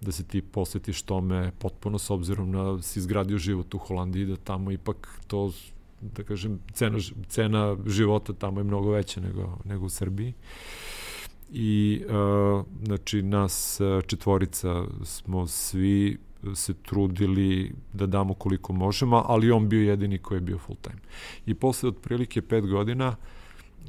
da se ti posvetiš tome potpuno s obzirom na si izgradio život u Holandiji, da tamo ipak to da kažem, cena, cena života tamo je mnogo veća nego, nego u Srbiji. I, uh, znači, nas četvorica smo svi se trudili da damo koliko možemo, ali on bio jedini koji je bio full time. I posle otprilike pet godina,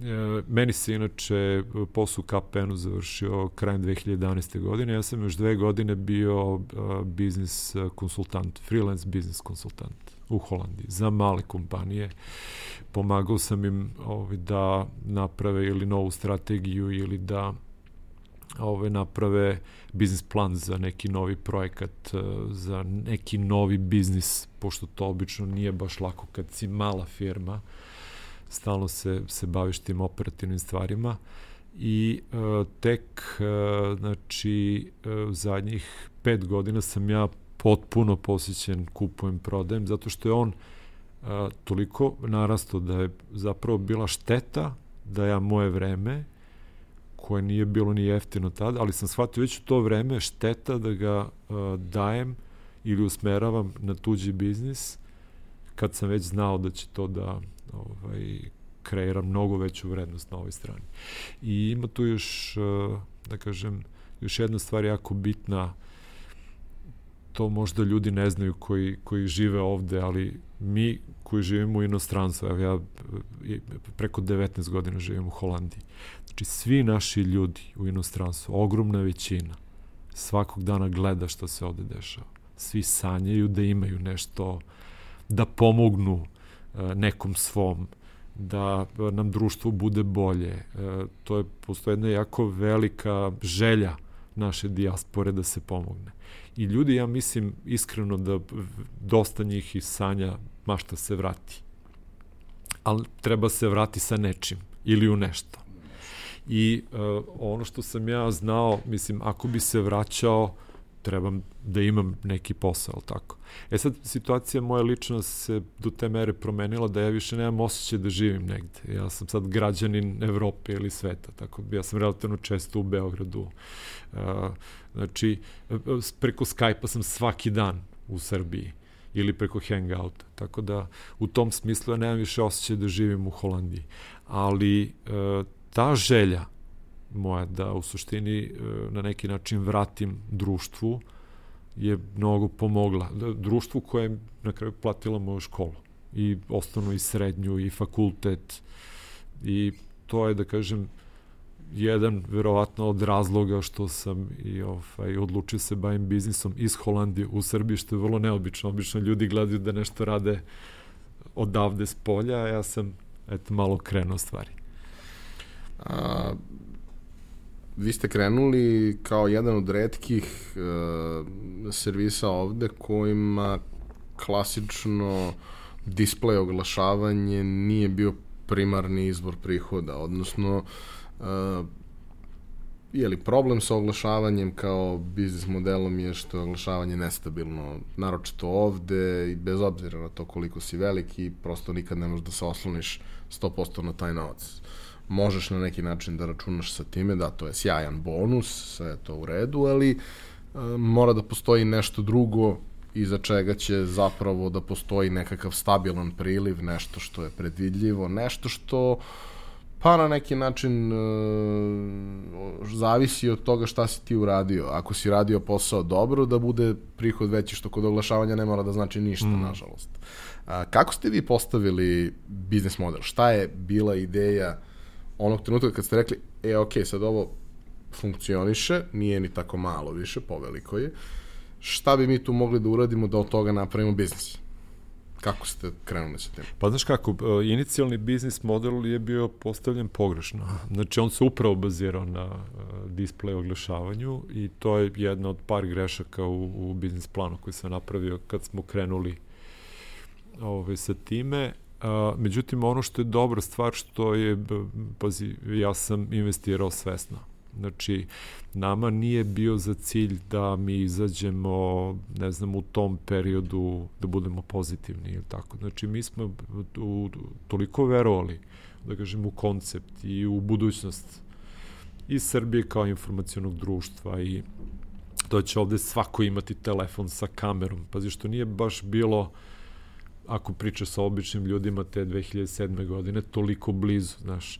e, meni se inače posao KPN-u završio krajem 2011. godine, ja sam još dve godine bio biznis konsultant, freelance biznis konsultant u Holandiji za male kompanije. Pomagao sam im ovaj, da naprave ili novu strategiju ili da ove naprave biznis plan za neki novi projekat, e, za neki novi biznis, pošto to obično nije baš lako kad si mala firma, stalno se, se baviš tim operativnim stvarima i uh, tek uh, znači uh, zadnjih pet godina sam ja potpuno posjećen kupujem, prodajem, zato što je on uh, toliko narasto da je zapravo bila šteta da ja moje vreme koje nije bilo ni jeftino tada, ali sam shvatio već u to vreme šteta da ga uh, dajem ili usmeravam na tuđi biznis kad sam već znao da će to da ovaj, kreira mnogo veću vrednost na ovoj strani. I ima tu još, uh, da kažem, još jedna stvar jako bitna, to možda ljudi ne znaju koji, koji žive ovde, ali mi koji živimo u inostranstvu, evo ja preko 19 godina živim u Holandiji, znači svi naši ljudi u inostranstvu, ogromna većina, svakog dana gleda šta se ovde dešava. Svi sanjaju da imaju nešto, da pomognu e, nekom svom, da nam društvo bude bolje. E, to je, postoje jedna jako velika želja naše dijaspore da se pomogne. I ljudi, ja mislim, iskreno da dosta njih iz sanja mašta se vrati. Ali treba se vrati sa nečim ili u nešto. I uh, ono što sam ja znao, mislim, ako bi se vraćao, trebam da imam neki posao, tako. E sad, situacija moja lična se do te mere promenila da ja više nemam osjećaj da živim negde. Ja sam sad građanin Evrope ili sveta, tako ja sam relativno često u Beogradu. Uh, znači, preko Skype-a sam svaki dan u Srbiji ili preko Hangouta. Tako da u tom smislu ja nemam više osjećaj da živim u Holandiji. Ali uh, ta želja moja da u suštini e, na neki način vratim društvu je mnogo pomogla. Društvu koje je na kraju platila moju školu i osnovnu i srednju i fakultet i to je da kažem jedan verovatno od razloga što sam i ovaj, odlučio se bavim biznisom iz Holandije u Srbiji, što je vrlo neobično. Obično ljudi gledaju da nešto rade odavde s polja, a ja sam eto, malo krenuo stvari. A, vi ste krenuli kao jedan od redkih uh, servisa ovde kojima klasično display oglašavanje nije bio primarni izvor prihoda, odnosno je li problem sa oglašavanjem kao biznis modelom je što je oglašavanje nestabilno, naročito ovde i bez obzira na to koliko si veliki, prosto nikad ne možeš da se osloniš 100% na taj novac. Uh, možeš na neki način da računaš sa time, da, to je sjajan bonus, sve je to u redu, ali e, mora da postoji nešto drugo iza čega će zapravo da postoji nekakav stabilan priliv, nešto što je predvidljivo, nešto što pa na neki način e, zavisi od toga šta si ti uradio. Ako si radio posao dobro, da bude prihod veći, što kod oglašavanja ne mora da znači ništa, mm. nažalost. A, kako ste vi postavili biznis model? Šta je bila ideja onog trenutka kad ste rekli, e, ok, sad ovo funkcioniše, nije ni tako malo više, poveliko je, šta bi mi tu mogli da uradimo da od toga napravimo biznis? Kako ste krenuli sa tim? Pa znaš kako, e, inicijalni biznis model je bio postavljen pogrešno. Znači on se upravo bazirao na uh, display oglašavanju i to je jedna od par grešaka u, u biznis planu koji sam napravio kad smo krenuli ove, ovaj, sa time. A, međutim, ono što je dobra stvar što je, pazi, ja sam investirao svesno. Znači, nama nije bio za cilj da mi izađemo, ne znam, u tom periodu da budemo pozitivni ili tako. Znači, mi smo u, toliko verovali, da kažem, u koncept i u budućnost i Srbije kao informacijonog društva i to će ovde svako imati telefon sa kamerom. Pazi, što nije baš bilo ako priča sa običnim ljudima te 2007. godine, toliko blizu, znaš.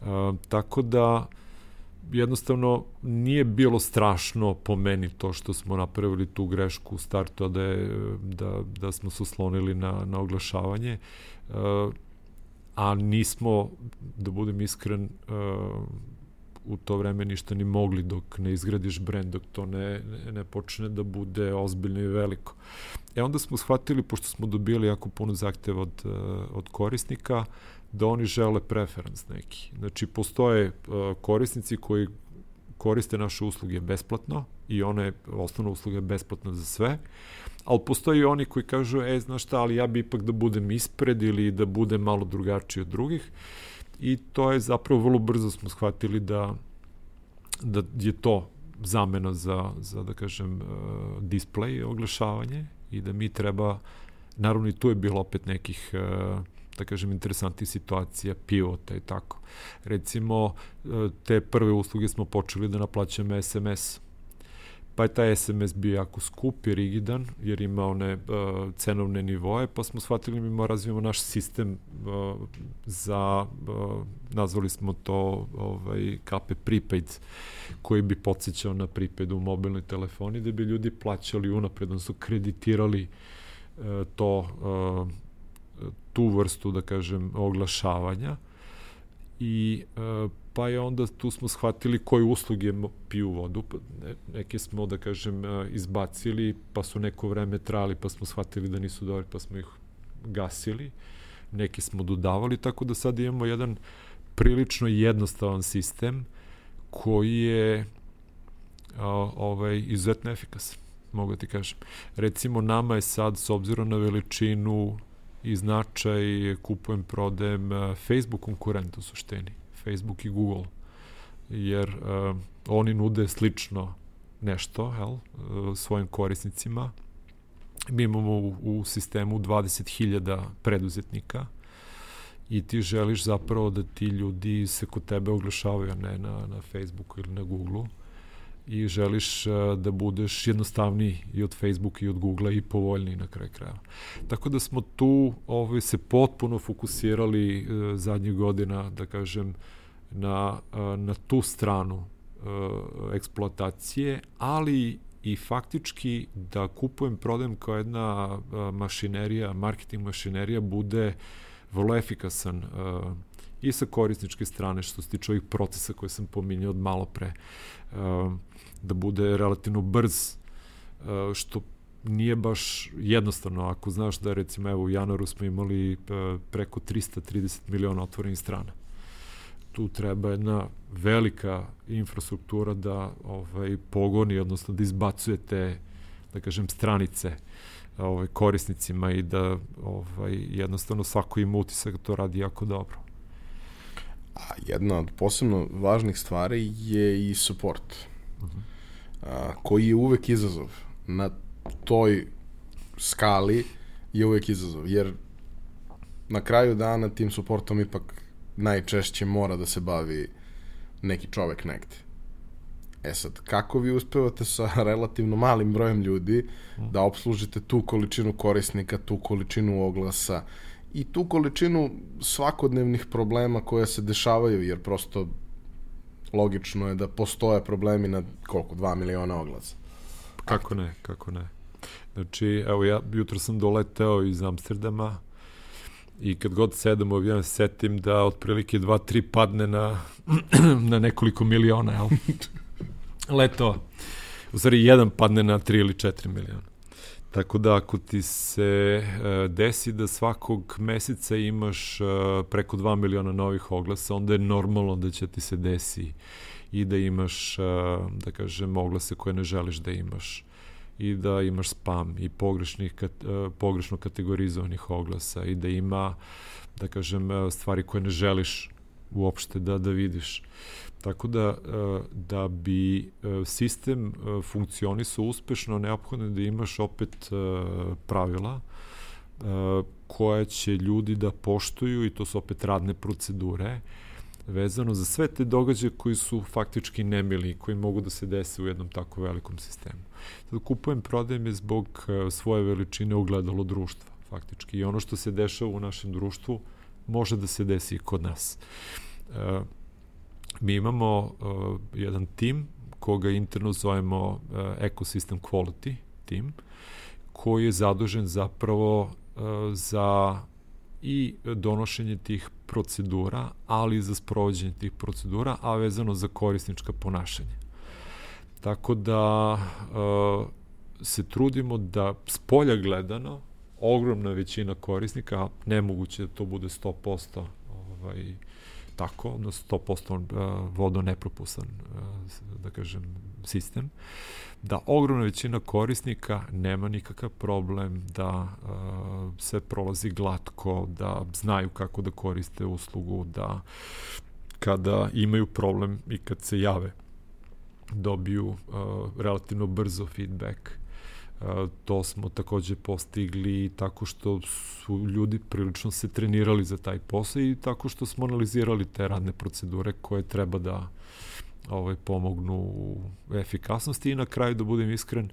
Uh, tako da, jednostavno nije bilo strašno po meni to što smo napravili tu grešku u startu, a da, je, da, da smo se uslonili na, na oglašavanje. Uh, a nismo, da budem iskren, uh, u to vreme ništa ni mogli dok ne izgradiš brend, dok to ne, ne, ne počne da bude ozbiljno i veliko. E onda smo shvatili, pošto smo dobili jako puno zahteva od, uh, od korisnika, da oni žele preferens neki. Znači, postoje uh, korisnici koji koriste naše usluge besplatno i osnovna usluga je besplatna za sve, ali postoji oni koji kažu, e, znaš šta, ali ja bi ipak da budem ispred ili da budem malo drugačiji od drugih i to je zapravo vrlo brzo smo shvatili da, da je to zamena za, za da kažem, uh, display oglašavanje i da mi treba, naravno i tu je bilo opet nekih uh, da kažem, interesantnih situacija, pivota i tako. Recimo, uh, te prve usluge smo počeli da naplaćamo SMS pa je taj SMS bio jako skup i rigidan, jer ima one uh, cenovne nivoje, pa smo shvatili mi moramo razvijemo naš sistem uh, za, uh, nazvali smo to ovaj, KP Prepaid, koji bi podsjećao na prepaid u mobilnoj telefoni, da bi ljudi plaćali unapred, odnosno kreditirali uh, to, uh, tu vrstu, da kažem, oglašavanja. I uh, pa je onda tu smo shvatili koje usluge piju vodu, pa neke smo, da kažem, izbacili, pa su neko vreme trali, pa smo shvatili da nisu dobri, pa smo ih gasili, neke smo dodavali, tako da sad imamo jedan prilično jednostavan sistem koji je ovaj, izuzetno efikasan, mogu da ti kažem. Recimo, nama je sad, s obzirom na veličinu i značaj, kupujem, prodajem Facebook konkurent u suštini Facebook i Google, jer uh, oni nude slično nešto jel, uh, svojim korisnicima. Mi imamo u, u sistemu 20.000 preduzetnika i ti želiš zapravo da ti ljudi se kod tebe oglašavaju, ne na, na Facebooku ili na Googleu i želiš uh, da budeš jednostavniji i od Facebooka i od Googlea i povoljniji na kraj kraja. Tako da smo tu ovaj, se potpuno fokusirali uh, zadnjih godina, da kažem, na, na tu stranu eksploatacije, ali i faktički da kupujem, prodajem kao jedna mašinerija, marketing mašinerija bude vrlo efikasan i sa korisničke strane što se tiče ovih procesa koje sam pominjao od malo pre da bude relativno brz što nije baš jednostavno ako znaš da recimo evo u januaru smo imali preko 330 miliona otvorenih strana tu treba jedna velika infrastruktura da ovaj pogoni, odnosno da izbacuje te, da kažem, stranice ovaj, korisnicima i da ovaj, jednostavno svako ima utisak da to radi jako dobro. A jedna od posebno važnih stvari je i support, uh mhm. -huh. A, koji je uvek izazov. Na toj skali je uvek izazov, jer na kraju dana tim supportom ipak najčešće mora da se bavi neki čovek negde. E sad, kako vi uspevate sa relativno malim brojem ljudi da obslužite tu količinu korisnika, tu količinu oglasa i tu količinu svakodnevnih problema koje se dešavaju, jer prosto logično je da postoje problemi na koliko, 2 miliona oglasa. Kako ne, kako ne. Znači, evo ja jutro sam doleteo iz Amsterdama, i kad god sedam u avion setim da otprilike 2-3 padne na, na nekoliko miliona, jel? Leto. u stvari jedan padne na 3 ili 4 miliona. Tako da ako ti se uh, desi da svakog meseca imaš uh, preko 2 miliona novih oglasa, onda je normalno da će ti se desi i da imaš, uh, da kažem, oglase koje ne želiš da imaš i da imaš spam i pogrešnih, uh, pogrešno kategorizovanih oglasa i da ima, da kažem, stvari koje ne želiš uopšte da, da vidiš. Tako da, e, da bi e, sistem e, funkcionisao uspešno, neophodno je da imaš opet pravila koja će ljudi da poštuju i to su opet radne procedure vezano za sve te događaje koji su faktički nemili koji mogu da se dese u jednom tako velikom sistemu. Sad kupujem, prodajem je zbog svoje veličine ugledalo društva faktički i ono što se dešava u našem društvu može da se desi i kod nas. Mi imamo uh, jedan tim koga interno zovemo uh, Ecosystem Quality Team, koji je zadužen zapravo uh, za i donošenje tih procedura, ali i za sprovođenje tih procedura, a vezano za korisnička ponašanja. Tako da uh, se trudimo da s polja gledano ogromna većina korisnika, nemoguće da to bude 100% ovaj, tako, odnosno 100% vodo nepropustan, da kažem, sistem, da ogromna većina korisnika nema nikakav problem da sve prolazi glatko, da znaju kako da koriste uslugu, da kada imaju problem i kad se jave dobiju uh, relativno brzo feedback to smo takođe postigli tako što su ljudi prilično se trenirali za taj posao i tako što smo analizirali te radne procedure koje treba da ovaj, pomognu u efikasnosti i na kraju, da budem iskren,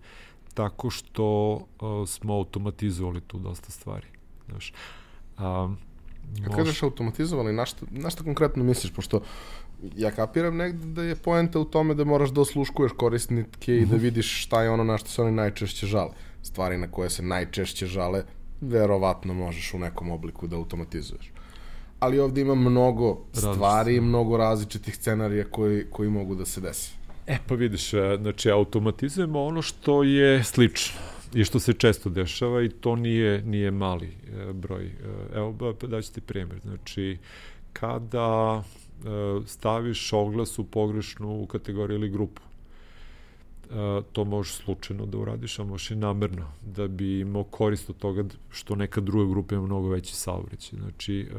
tako što uh, smo automatizovali tu dosta stvari. Znaš, a, Kad kažeš automatizovali, na šta, na šta konkretno misliš? Pošto ja kapiram negde da je poenta u tome da moraš da osluškuješ korisnike i da mhm. vidiš šta je ono na što se oni najčešće žale. Stvari na koje se najčešće žale, verovatno možeš u nekom obliku da automatizuješ. Ali ovde ima mnogo stvari i mnogo različitih scenarija koji, koji mogu da se desi. E, pa vidiš, e, znači automatizujemo ono što je slično i što se često dešava i to nije, nije mali e, broj. E, evo, pa daću ti primjer. Znači, kada staviš oglas u pogrešnu kategoriju ili grupu. E, to možeš slučajno da uradiš, a možeš i namerno, da bi imao korist od toga što neka druga grupa ima mnogo veći saobraćaj. Znači, e,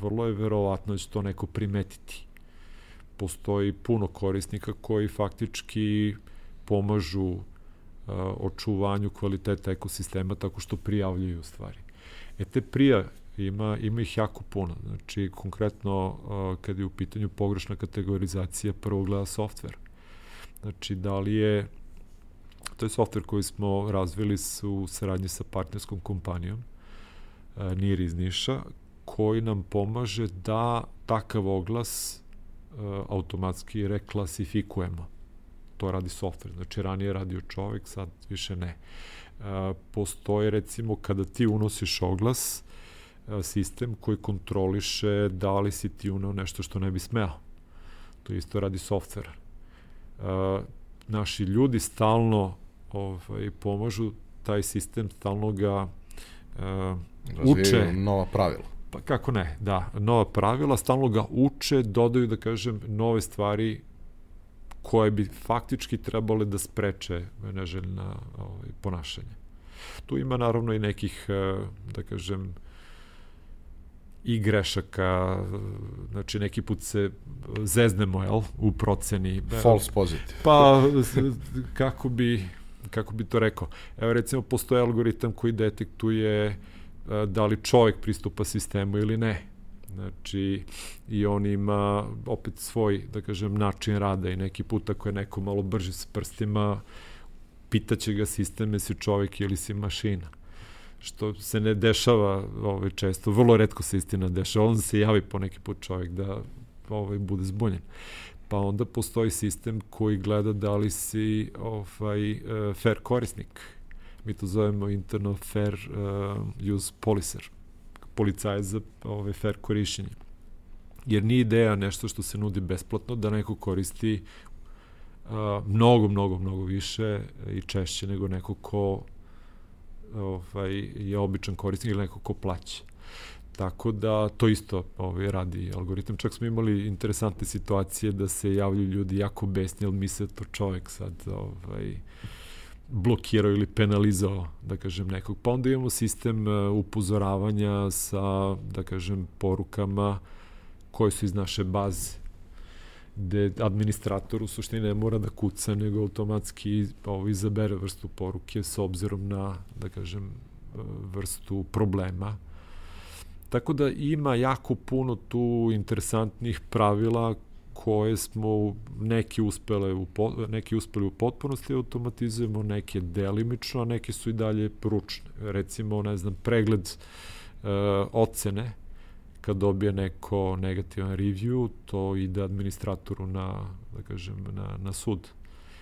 vrlo je verovatno da će to neko primetiti. Postoji puno korisnika koji faktički pomažu očuvanju kvaliteta ekosistema tako što prijavljuju stvari. E te prija, Ima, ima ih jako puno. Znači, konkretno, kad je u pitanju pogrešna kategorizacija, prvo gleda softver. Znači, da li je to je softver koji smo razvili u saradnji sa partnerskom kompanijom NIR iz Niša, koji nam pomaže da takav oglas automatski reklasifikujemo. To radi softver. Znači, ranije radio čovek, sad više ne. Postoje, recimo, kada ti unosiš oglas, sistem koji kontroliše da li si ti unao nešto što ne bi smeo. To isto radi softver. Naši ljudi stalno ovaj, pomažu taj sistem, stalno ga uh, uče. nova pravila. Pa kako ne, da, nova pravila, stalno ga uče, dodaju, da kažem, nove stvari koje bi faktički trebale da spreče neželjna ovaj, ponašanje. Tu ima naravno i nekih, da kažem, i grešaka, znači neki put se zeznemo, jel, u proceni. False positive. Pa, kako bi, kako bi to rekao? Evo recimo, postoje algoritam koji detektuje e, da li čovjek pristupa sistemu ili ne. Znači, i on ima opet svoj, da kažem, način rada i neki put ako je neko malo brži s prstima, pitaće ga sistem si čovjek ili si mašina što se ne dešava ovaj, često, vrlo redko se istina dešava, onda se javi po neki put čovjek da ovaj, bude zbunjen. Pa onda postoji sistem koji gleda da li si ovaj, uh, fair korisnik. Mi to zovemo interno fair uh, use policer. Policaje za ovaj, fair korišćenje. Jer nije ideja nešto što se nudi besplatno da neko koristi mnogo, mnogo, mnogo više i češće nego neko ko ovaj, je običan korisnik ili neko ko plaća. Tako da to isto ovaj, radi algoritam. Čak smo imali interesantne situacije da se javljaju ljudi jako besni, ali misle da to čovek sad ovaj, blokirao ili penalizao, da kažem, nekog. Pa onda imamo sistem e, upozoravanja sa, da kažem, porukama koje su iz naše baze gde administrator u suštini ne mora da kuca, nego automatski ovo, izabere vrstu poruke s obzirom na, da kažem, e, vrstu problema. Tako da ima jako puno tu interesantnih pravila koje smo neki uspele u, neki uspeli u potpunosti automatizujemo, neke delimično, a neke su i dalje ručne. Recimo, ne znam, pregled e, ocene kad dobije neko negativan review, to ide administratoru na, da kažem, na, na sud.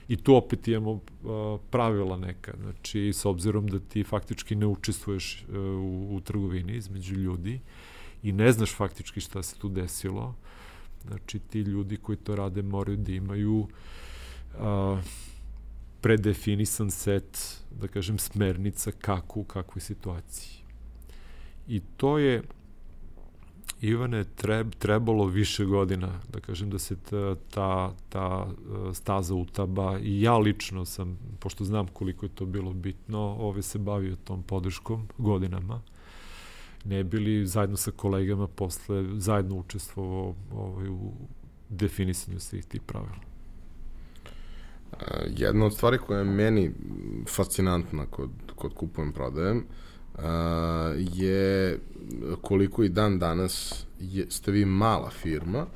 I tu opet imamo uh, pravila neka, znači s obzirom da ti faktički ne učestvuješ uh, u, u trgovini između ljudi i ne znaš faktički šta se tu desilo, znači ti ljudi koji to rade moraju da imaju uh, predefinisan set, da kažem, smernica kako u kakvoj situaciji. I to je Ivane, treb, trebalo više godina, da kažem da se ta, ta, ta e, staza utaba i ja lično sam, pošto znam koliko je to bilo bitno, ove se bavio tom podrškom godinama, ne bili zajedno sa kolegama posle zajedno učestvovao ovaj, u definisanju svih tih pravila. Jedna od stvari koja je meni fascinantna kod, kod kupujem prodajem, je koliko i dan danas je, ste vi mala firma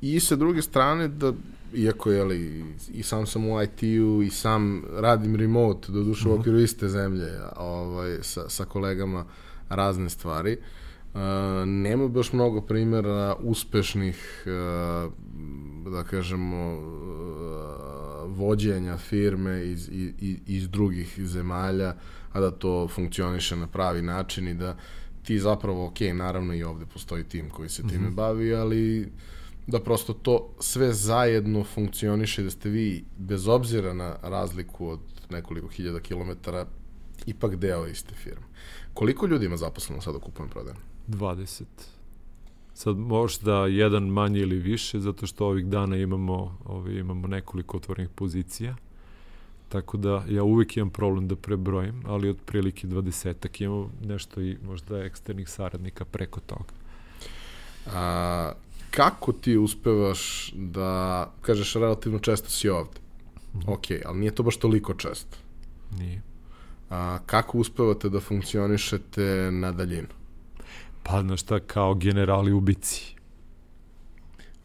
i sa druge strane da iako je li i sam sam u IT-u i sam radim remote do duše uh -huh. u mhm. okviru iste zemlje ovaj, sa, sa kolegama razne stvari uh, nema baš mnogo primjera uspešnih uh, da kažemo uh, vođenja firme iz, iz, iz drugih zemalja a da to funkcioniše na pravi način i da ti zapravo, ok, naravno i ovde postoji tim koji se time mm -hmm. bavi, ali da prosto to sve zajedno funkcioniše, da ste vi, bez obzira na razliku od nekoliko hiljada kilometara, ipak deo iste firme. Koliko ljudi ima zaposleno sada u kupujem prodajem? 20. Sad možda jedan manje ili više, zato što ovih dana imamo, ovi, imamo nekoliko otvorenih pozicija. Tako da ja uvek imam problem da prebrojim, ali od prilike 20 imamo nešto i možda eksternih saradnika preko toga. A, kako ti uspevaš da, kažeš, relativno često si ovde? Mm. Ok, ali nije to baš toliko često. Nije. A, kako uspevate da funkcionišete na daljinu? Pa, znaš šta, kao generali u bici.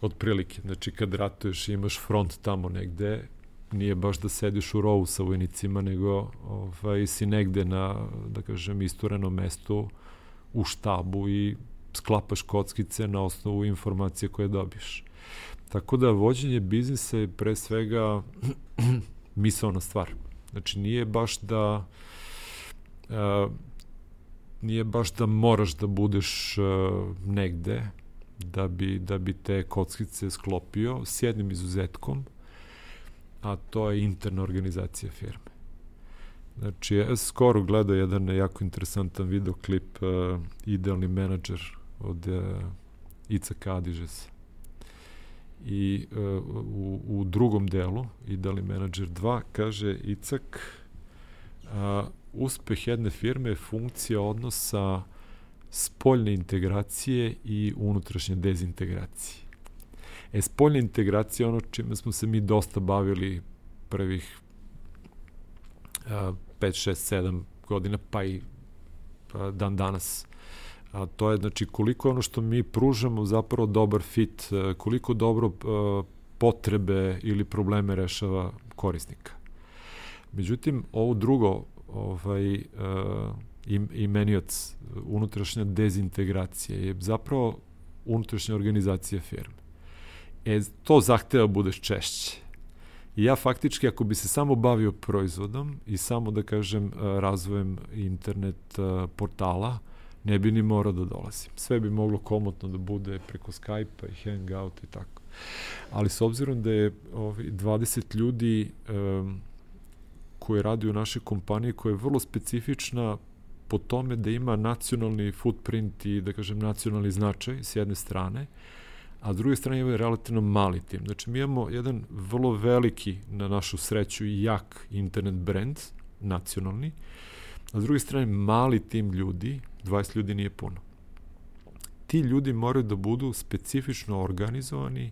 Od prilike. Znači, kad ratuješ imaš front tamo negde, nije baš da sediš u rovu sa vojnicima, nego ovaj, si negde na, da kažem, isturenom mestu u štabu i sklapaš kockice na osnovu informacije koje dobiš. Tako da vođenje biznisa je pre svega misalna stvar. Znači nije baš da uh, nije baš da moraš da budeš uh, negde da bi, da bi te kockice sklopio s jednim izuzetkom a to je interna organizacija firme. Znači, ja skoro gledao jedan jako interesantan videoklip uh, Idealni menadžer od uh, Ica Kadižesa. I uh, u, u drugom delu, Idealni menadžer 2, kaže Icak, uh, uspeh jedne firme je funkcija odnosa spoljne integracije i unutrašnje dezintegracije. E, spoljna integracija ono čime smo se mi dosta bavili prvih uh, 5, 6, 7 godina, pa i pa dan danas. A to je znači koliko ono što mi pružamo zapravo dobar fit, koliko dobro uh, potrebe ili probleme rešava korisnika. Međutim, ovo drugo, ovaj, uh, imenioc, unutrašnja dezintegracija je zapravo unutrašnja organizacija firme. E, to zahteva budeš češće. I ja faktički, ako bi se samo bavio proizvodom i samo, da kažem, e, razvojem internet e, portala, ne bi ni morao da dolazim. Sve bi moglo komotno da bude preko Skype-a i Hangout i tako. Ali s obzirom da je ovi 20 ljudi um, koje radi u našoj kompaniji koja je vrlo specifična po tome da ima nacionalni footprint i da kažem nacionalni značaj s jedne strane, a s druge strane je relativno mali tim. Znači mi imamo jedan vrlo veliki, na našu sreću, i jak internet brand, nacionalni, a s druge strane mali tim ljudi, 20 ljudi nije puno. Ti ljudi moraju da budu specifično organizovani,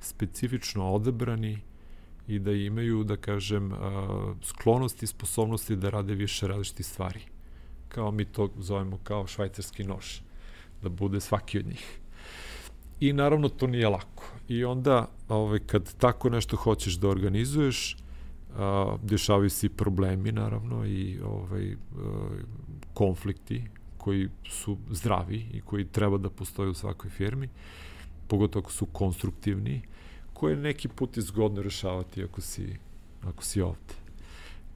specifično odebrani i da imaju, da kažem, sklonosti i sposobnosti da rade više različitih stvari. Kao mi to zovemo kao švajcarski nož, da bude svaki od njih. I naravno to nije lako. I onda ovaj, kad tako nešto hoćeš da organizuješ, a, dešavaju se i problemi naravno i ovaj, a, konflikti koji su zdravi i koji treba da postoje u svakoj firmi, pogotovo ako su konstruktivni, koje neki put je zgodno rešavati ako si, ako si ovde.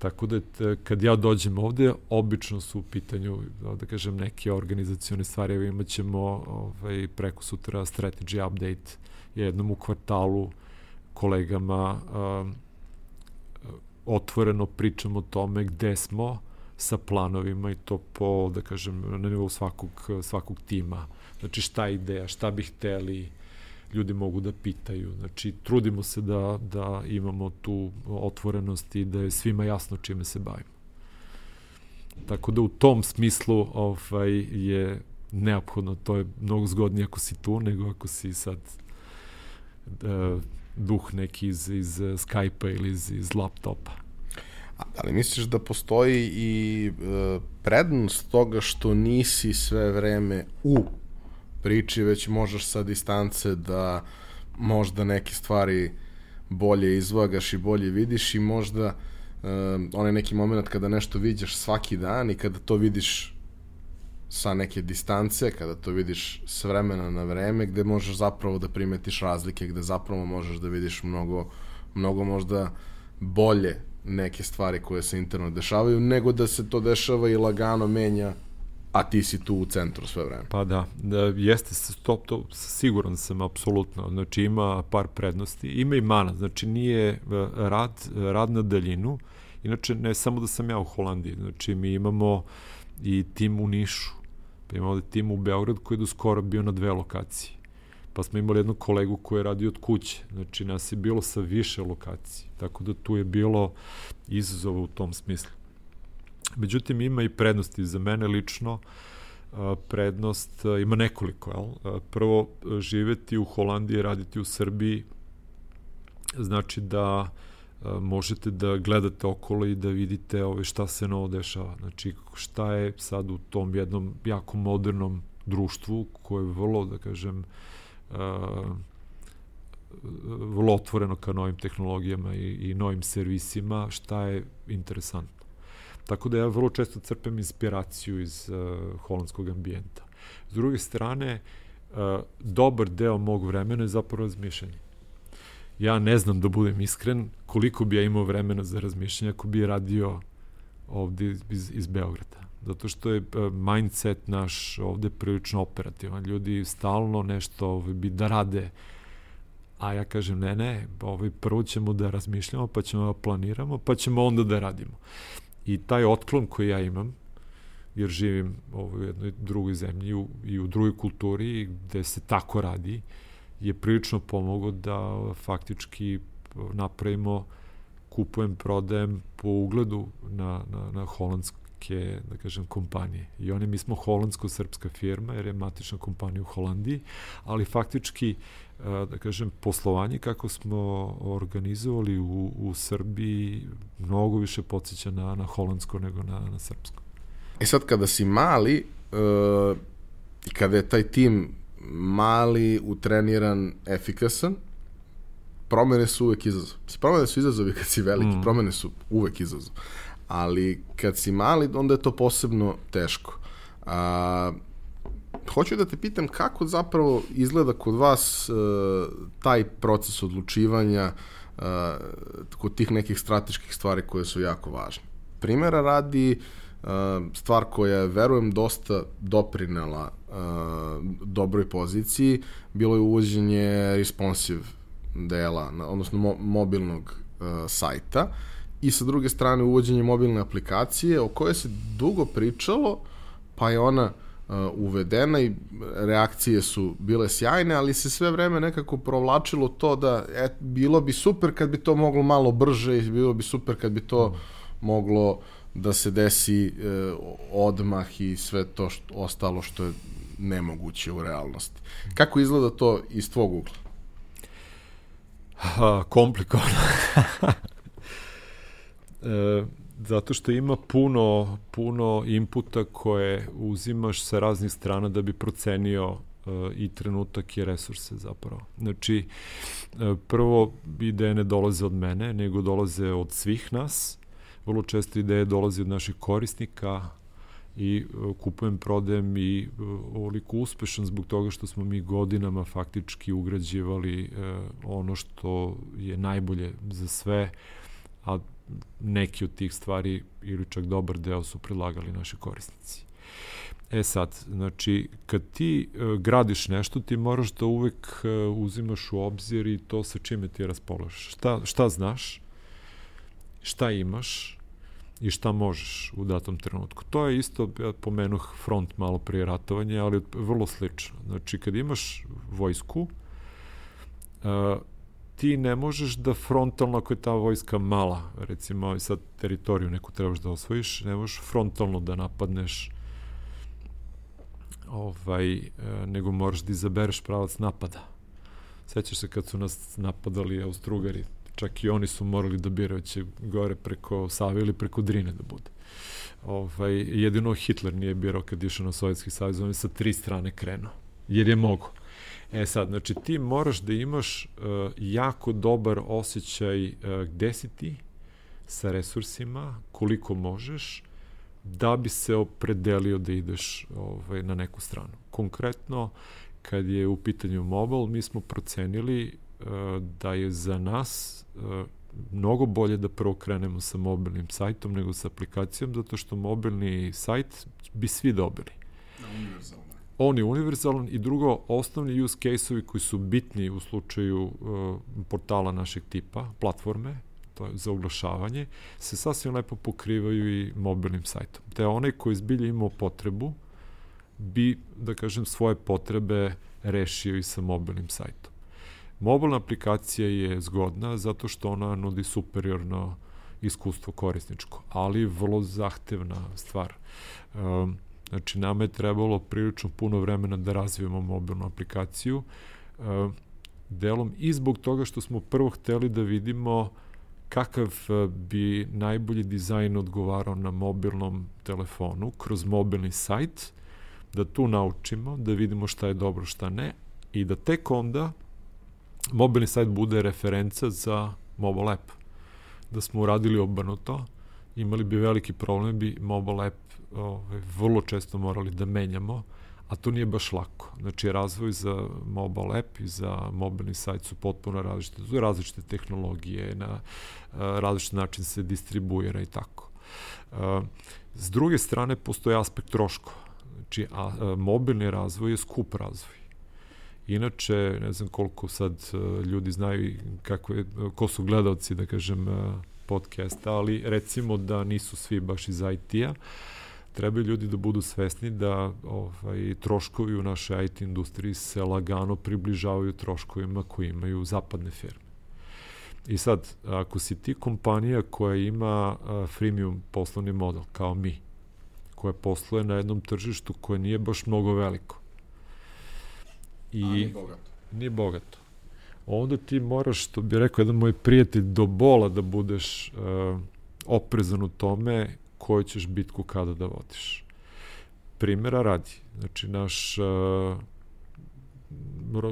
Tako da kad ja dođem ovde, obično su u pitanju, da kažem, neke organizacione stvari. Evo imat ćemo ovaj, preko sutra strategy update jednom u kvartalu kolegama um, otvoreno pričamo o tome gde smo sa planovima i to po, da kažem, na nivou svakog, svakog tima. Znači šta je ideja, šta bi hteli, ljudi mogu da pitaju. Znači, trudimo se da, da imamo tu otvorenost i da je svima jasno čime se bavimo. Tako da u tom smislu ovaj, je neophodno, to je mnogo zgodnije ako si tu nego ako si sad uh, duh neki iz, iz Skype-a ili iz, iz laptopa. Ali misliš da postoji i e, prednost toga što nisi sve vreme u priči, već možeš sa distance da možda neke stvari bolje izvagaš i bolje vidiš i možda uh, onaj neki moment kada nešto vidiš svaki dan i kada to vidiš sa neke distance, kada to vidiš s vremena na vreme, gde možeš zapravo da primetiš razlike, gde zapravo možeš da vidiš mnogo, mnogo možda bolje neke stvari koje se interno dešavaju, nego da se to dešava i lagano menja a ti si tu u centru sve vreme. Pa da, da jeste stop, to siguran sam apsolutno. Znači ima par prednosti, ima i mana, znači nije e, rad, rad na daljinu. Inače ne samo da sam ja u Holandiji, znači mi imamo i tim u Nišu, pa imamo tim u Beograd koji je do skoro bio na dve lokacije. Pa smo imali jednog kolegu koji je radio od kuće, znači nas je bilo sa više lokacije, tako da tu je bilo izazova u tom smislu. Međutim, ima i prednosti za mene lično. Prednost ima nekoliko. Jel? Prvo, živeti u Holandiji, raditi u Srbiji, znači da možete da gledate okolo i da vidite ove šta se novo dešava. Znači šta je sad u tom jednom jako modernom društvu koje je vrlo, da kažem, vrlo otvoreno ka novim tehnologijama i, i novim servisima, šta je interesantno. Tako da ja vrlo često crpem inspiraciju iz uh, holandskog ambijenta. S druge strane, uh, dobar deo mog vremena je zapravo razmišljanje. Ja ne znam da budem iskren koliko bi ja imao vremena za razmišljanje ako bi radio ovde iz, iz Beograda. Zato što je uh, mindset naš ovde prilično operativan. Ljudi stalno nešto ovaj, bi da rade a ja kažem ne, ne, ovaj, prvo ćemo da razmišljamo, pa ćemo da planiramo, pa ćemo onda da radimo. I taj otklon koji ja imam, jer živim u jednoj drugoj zemlji u, i u drugoj kulturi gde se tako radi, je prilično pomogao da faktički napravimo, kupujem, prodajem po ugledu na, na, na holandske, da kažem, kompanije. I oni, mi smo holandsko-srpska firma, jer je matična kompanija u Holandiji, ali faktički da kažem, poslovanje kako smo organizovali u, u Srbiji mnogo više podsjeća na, na holandsko nego na, na srpsko. E sad, kada si mali uh, kada je taj tim mali, utreniran, efikasan, promene su uvek izazov. Promene su izazovi kad si veliki, mm. promene su uvek izazov. Ali kad si mali, onda je to posebno teško. A, hoću da te pitam kako zapravo izgleda kod vas uh, taj proces odlučivanja uh, kod tih nekih strateških stvari koje su jako važne. Primera radi, stvar koja je, verujem, dosta doprinela dobroj poziciji, bilo je uvođenje responsive dela, odnosno mo mobilnog sajta i sa druge strane uvođenje mobilne aplikacije o kojoj se dugo pričalo, pa je ona uh, uvedena i reakcije su bile sjajne, ali se sve vreme nekako provlačilo to da et, bilo bi super kad bi to moglo malo brže i bilo bi super kad bi to moglo da se desi uh, odmah i sve to što, ostalo što je nemoguće u realnosti. Kako izgleda to iz tvog ugla? Komplikovano. e, zato što ima puno, puno inputa koje uzimaš sa raznih strana da bi procenio uh, i trenutak i resurse zapravo. Znači, uh, prvo ideje ne dolaze od mene, nego dolaze od svih nas. Vrlo često ideje dolaze od naših korisnika i uh, kupujem, prodajem i ovoliko uspešan zbog toga što smo mi godinama faktički ugrađivali ono što je najbolje za sve, a neki od tih stvari ili čak dobar deo su predlagali naši korisnici. E sad, znači, kad ti uh, gradiš nešto, ti moraš da uvek uh, uzimaš u obzir i to sa čime ti raspolažeš. Šta, šta znaš, šta imaš i šta možeš u datom trenutku. To je isto, ja pomenuh front malo prije ratovanja, ali vrlo slično. Znači, kad imaš vojsku, uh, ti ne možeš da frontalno, ako je ta vojska mala, recimo sad teritoriju neku trebaš da osvojiš, ne možeš frontalno da napadneš ovaj, e, nego moraš da izabereš pravac napada. Sećaš se kad su nas napadali Austrugari, čak i oni su morali da biraju će gore preko Save ili preko Drine da bude. Ovaj, jedino Hitler nije birao kad išao na Sovjetski savjez, on je sa tri strane krenuo, jer je mogo. E sad, znači ti moraš da imaš uh, jako dobar osjećaj uh, gde si ti sa resursima, koliko možeš, da bi se opredelio da ideš ovaj, na neku stranu. Konkretno, kad je u pitanju mobile, mi smo procenili uh, da je za nas uh, mnogo bolje da prvo krenemo sa mobilnim sajtom nego sa aplikacijom, zato što mobilni sajt bi svi dobili. Na univerzalno on je univerzalan i drugo, osnovni use case-ovi koji su bitni u slučaju uh, portala našeg tipa, platforme, to je za oglašavanje, se sasvim lepo pokrivaju i mobilnim sajtom. Te onaj koji zbilje imao potrebu bi, da kažem, svoje potrebe rešio i sa mobilnim sajtom. Mobilna aplikacija je zgodna zato što ona nudi superiorno iskustvo korisničko, ali vrlo zahtevna stvar. Um, Znači, nama je trebalo prilično puno vremena da razvijemo mobilnu aplikaciju, uh, delom i zbog toga što smo prvo hteli da vidimo kakav e, bi najbolji dizajn odgovarao na mobilnom telefonu kroz mobilni sajt, da tu naučimo, da vidimo šta je dobro, šta ne, i da tek onda mobilni sajt bude referenca za mobile app. Da smo uradili obrnuto, imali bi veliki problem, bi mobile app ovaj, vrlo često morali da menjamo, a to nije baš lako. Znači, razvoj za mobile app i za mobilni sajt su potpuno različite. To različite tehnologije, na različit način se distribuira i tako. S druge strane, postoje aspekt troškova. Znači, a, a, mobilni razvoj je skup razvoj. Inače, ne znam koliko sad ljudi znaju kakve, ko su gledalci, da kažem, podcasta, ali recimo da nisu svi baš iz IT-a, trebaju ljudi da budu svesni da ovaj, troškovi u našoj IT industriji se lagano približavaju troškovima koji imaju zapadne firme. I sad, ako si ti kompanija koja ima a, freemium poslovni model, kao mi, koja posluje na jednom tržištu koje nije baš mnogo veliko. I, A nije bogato. Nije bogato. Onda ti moraš, što bi rekao jedan moj prijatelj, do bola da budeš uh, oprezan u tome koju ćeš bitku kada da vodiš. Primera radi, znači naš uh,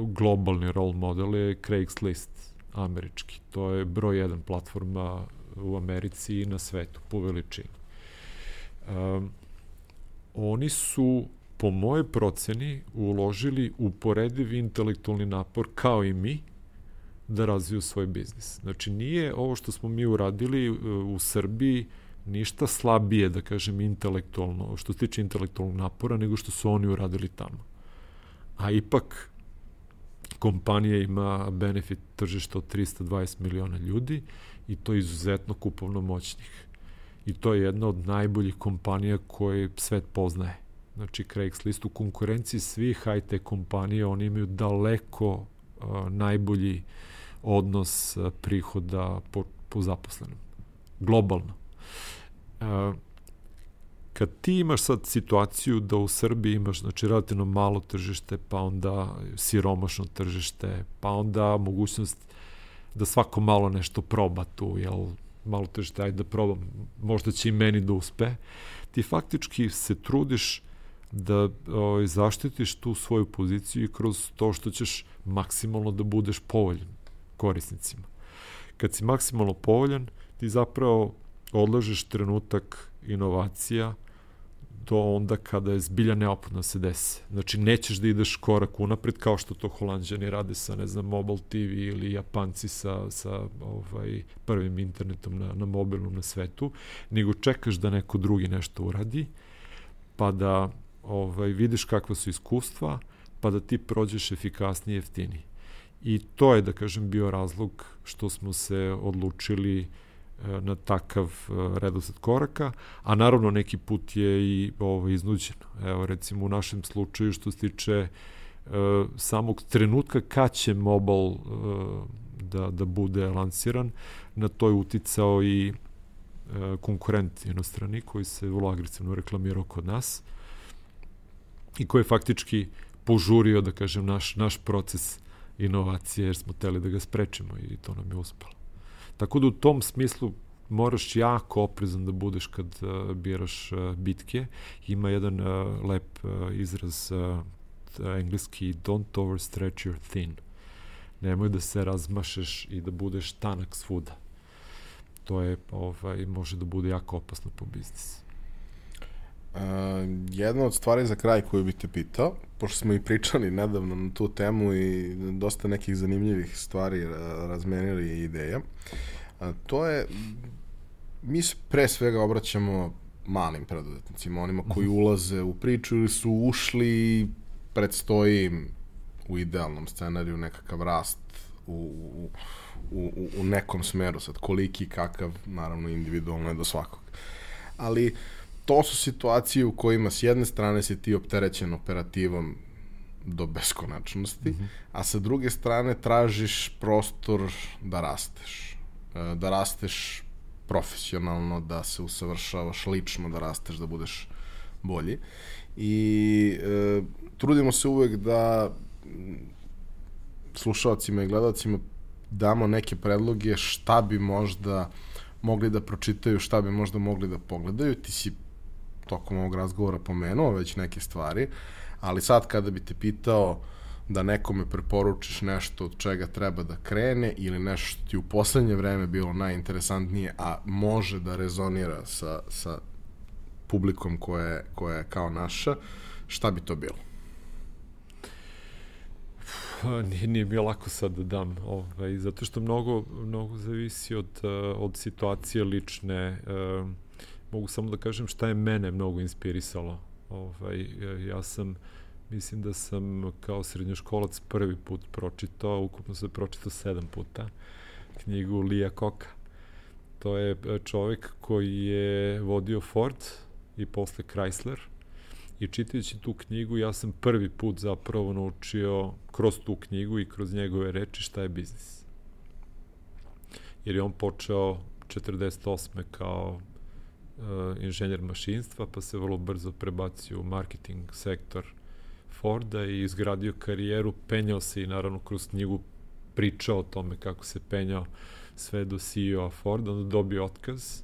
globalni role model je Craigslist američki. To je broj jedan platforma u Americi i na svetu po veličini. Um, oni su po moje proceni uložili uporediv intelektualni napor kao i mi da razviju svoj biznis. Znači nije ovo što smo mi uradili uh, u Srbiji ništa slabije, da kažem, intelektualno, što se tiče intelektualnog napora, nego što su oni uradili tamo. A ipak, kompanija ima benefit tržišta od 320 miliona ljudi i to je izuzetno kupovno moćnih. I to je jedna od najboljih kompanija koje svet poznaje. Znači, Craigslist u konkurenciji svih high-tech kompanija, oni imaju daleko uh, najbolji odnos prihoda po, po zaposlenom. Globalno. Kad ti imaš sad situaciju da u Srbiji imaš znači relativno malo tržište, pa onda siromašno tržište, pa onda mogućnost da svako malo nešto proba tu, jel, malo tržište, ajde da probam, možda će i meni da uspe, ti faktički se trudiš da o, ovaj, zaštitiš tu svoju poziciju i kroz to što ćeš maksimalno da budeš povoljan korisnicima. Kad si maksimalno povoljan, ti zapravo odlažeš trenutak inovacija do onda kada je zbilja neophodno da se desi. Znači, nećeš da ideš korak unapred kao što to holandjani rade sa, ne znam, Mobile TV ili Japanci sa, sa ovaj, prvim internetom na, na mobilnom na svetu, nego čekaš da neko drugi nešto uradi, pa da ovaj, vidiš kakva su iskustva, pa da ti prođeš efikasnije i jeftiniji. I to je, da kažem, bio razlog što smo se odlučili uh, na takav e, redosled koraka, a naravno neki put je i ovo iznuđeno. Evo recimo u našem slučaju što se tiče e, samog trenutka kad će mobile e, da, da bude lansiran, na to je uticao i e, konkurent inostrani koji se vrlo agresivno reklamirao kod nas i koji je faktički požurio, da kažem, naš, naš proces inovacije jer smo teli da ga sprečimo i to nam je uspelo. Tako da u tom smislu moraš jako oprezan da budeš kad uh, biraš uh, bitke. Ima jedan uh, lep uh, izraz uh, engleski don't overstretch your thin. Nemoj da se razmašeš i da budeš tanak svuda. To je, ovaj, može da bude jako opasno po biznis. Uh, jedna od stvari za kraj koju bih te pitao, pošto smo i pričali nedavno na tu temu i dosta nekih zanimljivih stvari razmenili i ideja, a, to je, mi se pre svega obraćamo malim preduzetnicima, onima koji mhm. ulaze u priču ili su ušli predstoji im u idealnom scenariju nekakav rast u, u, u, u nekom smeru, sad koliki, kakav, naravno individualno je do svakog. Ali to su situacije u kojima s jedne strane si ti opterećen operativom do beskonačnosti, mm -hmm. a sa druge strane tražiš prostor da rasteš. E, da rasteš profesionalno, da se usavršavaš lično, da rasteš, da budeš bolji. I e, trudimo se uvek da slušalcima i gledalcima damo neke predloge šta bi možda mogli da pročitaju, šta bi možda mogli da pogledaju. Ti si tokom ovog razgovora pomenuo već neke stvari, ali sad kada bi te pitao da nekome preporučiš nešto od čega treba da krene ili nešto ti u poslednje vreme bilo najinteresantnije, a može da rezonira sa, sa publikom koja je, koja je kao naša, šta bi to bilo? Nije, nije mi lako sad da dam, ovaj, zato što mnogo, mnogo zavisi od, od situacije lične, uh, mogu samo da kažem šta je mene mnogo inspirisalo. Ovaj, ja sam, mislim da sam kao srednjoškolac prvi put pročitao, ukupno sam pročitao sedam puta, knjigu Lija Koka. To je e, čovek koji je vodio Ford i posle Chrysler i čitajući tu knjigu ja sam prvi put zapravo naučio kroz tu knjigu i kroz njegove reči šta je biznis. Jer je on počeo 48. kao inženjer mašinstva, pa se vrlo brzo prebacio u marketing sektor Forda i izgradio karijeru, penjao se i naravno kroz knjigu pričao o tome kako se penjao sve do CEO-a Forda, onda dobio otkaz,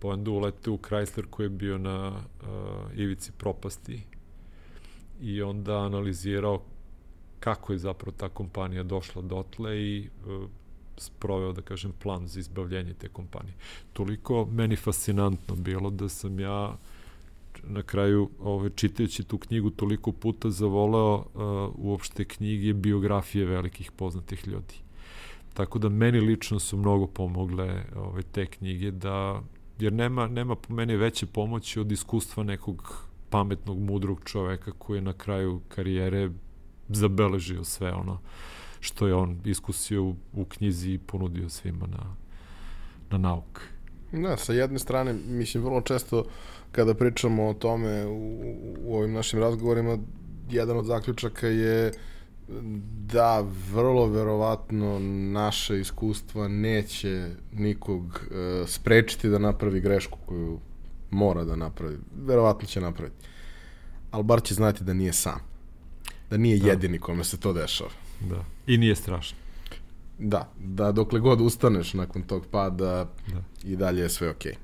pa onda ulete u Chrysler koji je bio na uh, ivici propasti i onda analizirao kako je zapravo ta kompanija došla dotle i uh, sproveo, da kažem, plan za izbavljenje te kompanije. Toliko meni fascinantno bilo da sam ja na kraju ovaj, čitajući tu knjigu toliko puta zavoleo uh, uopšte knjige biografije velikih poznatih ljudi. Tako da meni lično su mnogo pomogle ove, te knjige da jer nema, nema po meni veće pomoći od iskustva nekog pametnog, mudrog čoveka koji je na kraju karijere zabeležio sve ono što je on iskusio u, u knjizi i ponudio svima na, na nauk. Da, sa jedne strane, mislim, vrlo često kada pričamo o tome u, u ovim našim razgovorima, jedan od zaključaka je da vrlo verovatno naše iskustva neće nikog uh, sprečiti da napravi grešku koju mora da napravi. Verovatno će napraviti. Ali bar će znati da nije sam. Da nije da. jedini kome se to dešava. Da. I nije strašno. Da, da dokle god ustaneš nakon tog pada da. i dalje je sve okej. Okay.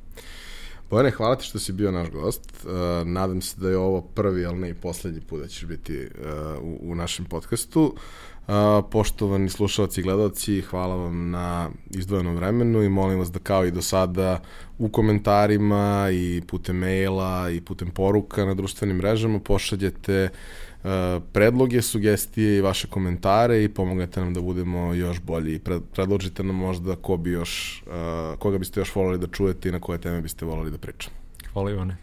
Bojane, hvala ti što si bio naš gost. Uh, nadam se da je ovo prvi, ali ne i poslednji put da ćeš biti uh, u, u našem podcastu. Uh, poštovani slušalci i gledalci, hvala vam na izdvojenom vremenu i molim vas da kao i do sada u komentarima i putem maila i putem poruka na društvenim mrežama pošaljete uh, predloge, sugestije i vaše komentare i pomognete nam da budemo još bolji. Predložite nam možda ko bi još, koga biste još volili da čujete i na koje teme biste volili da pričamo. Hvala Ivane.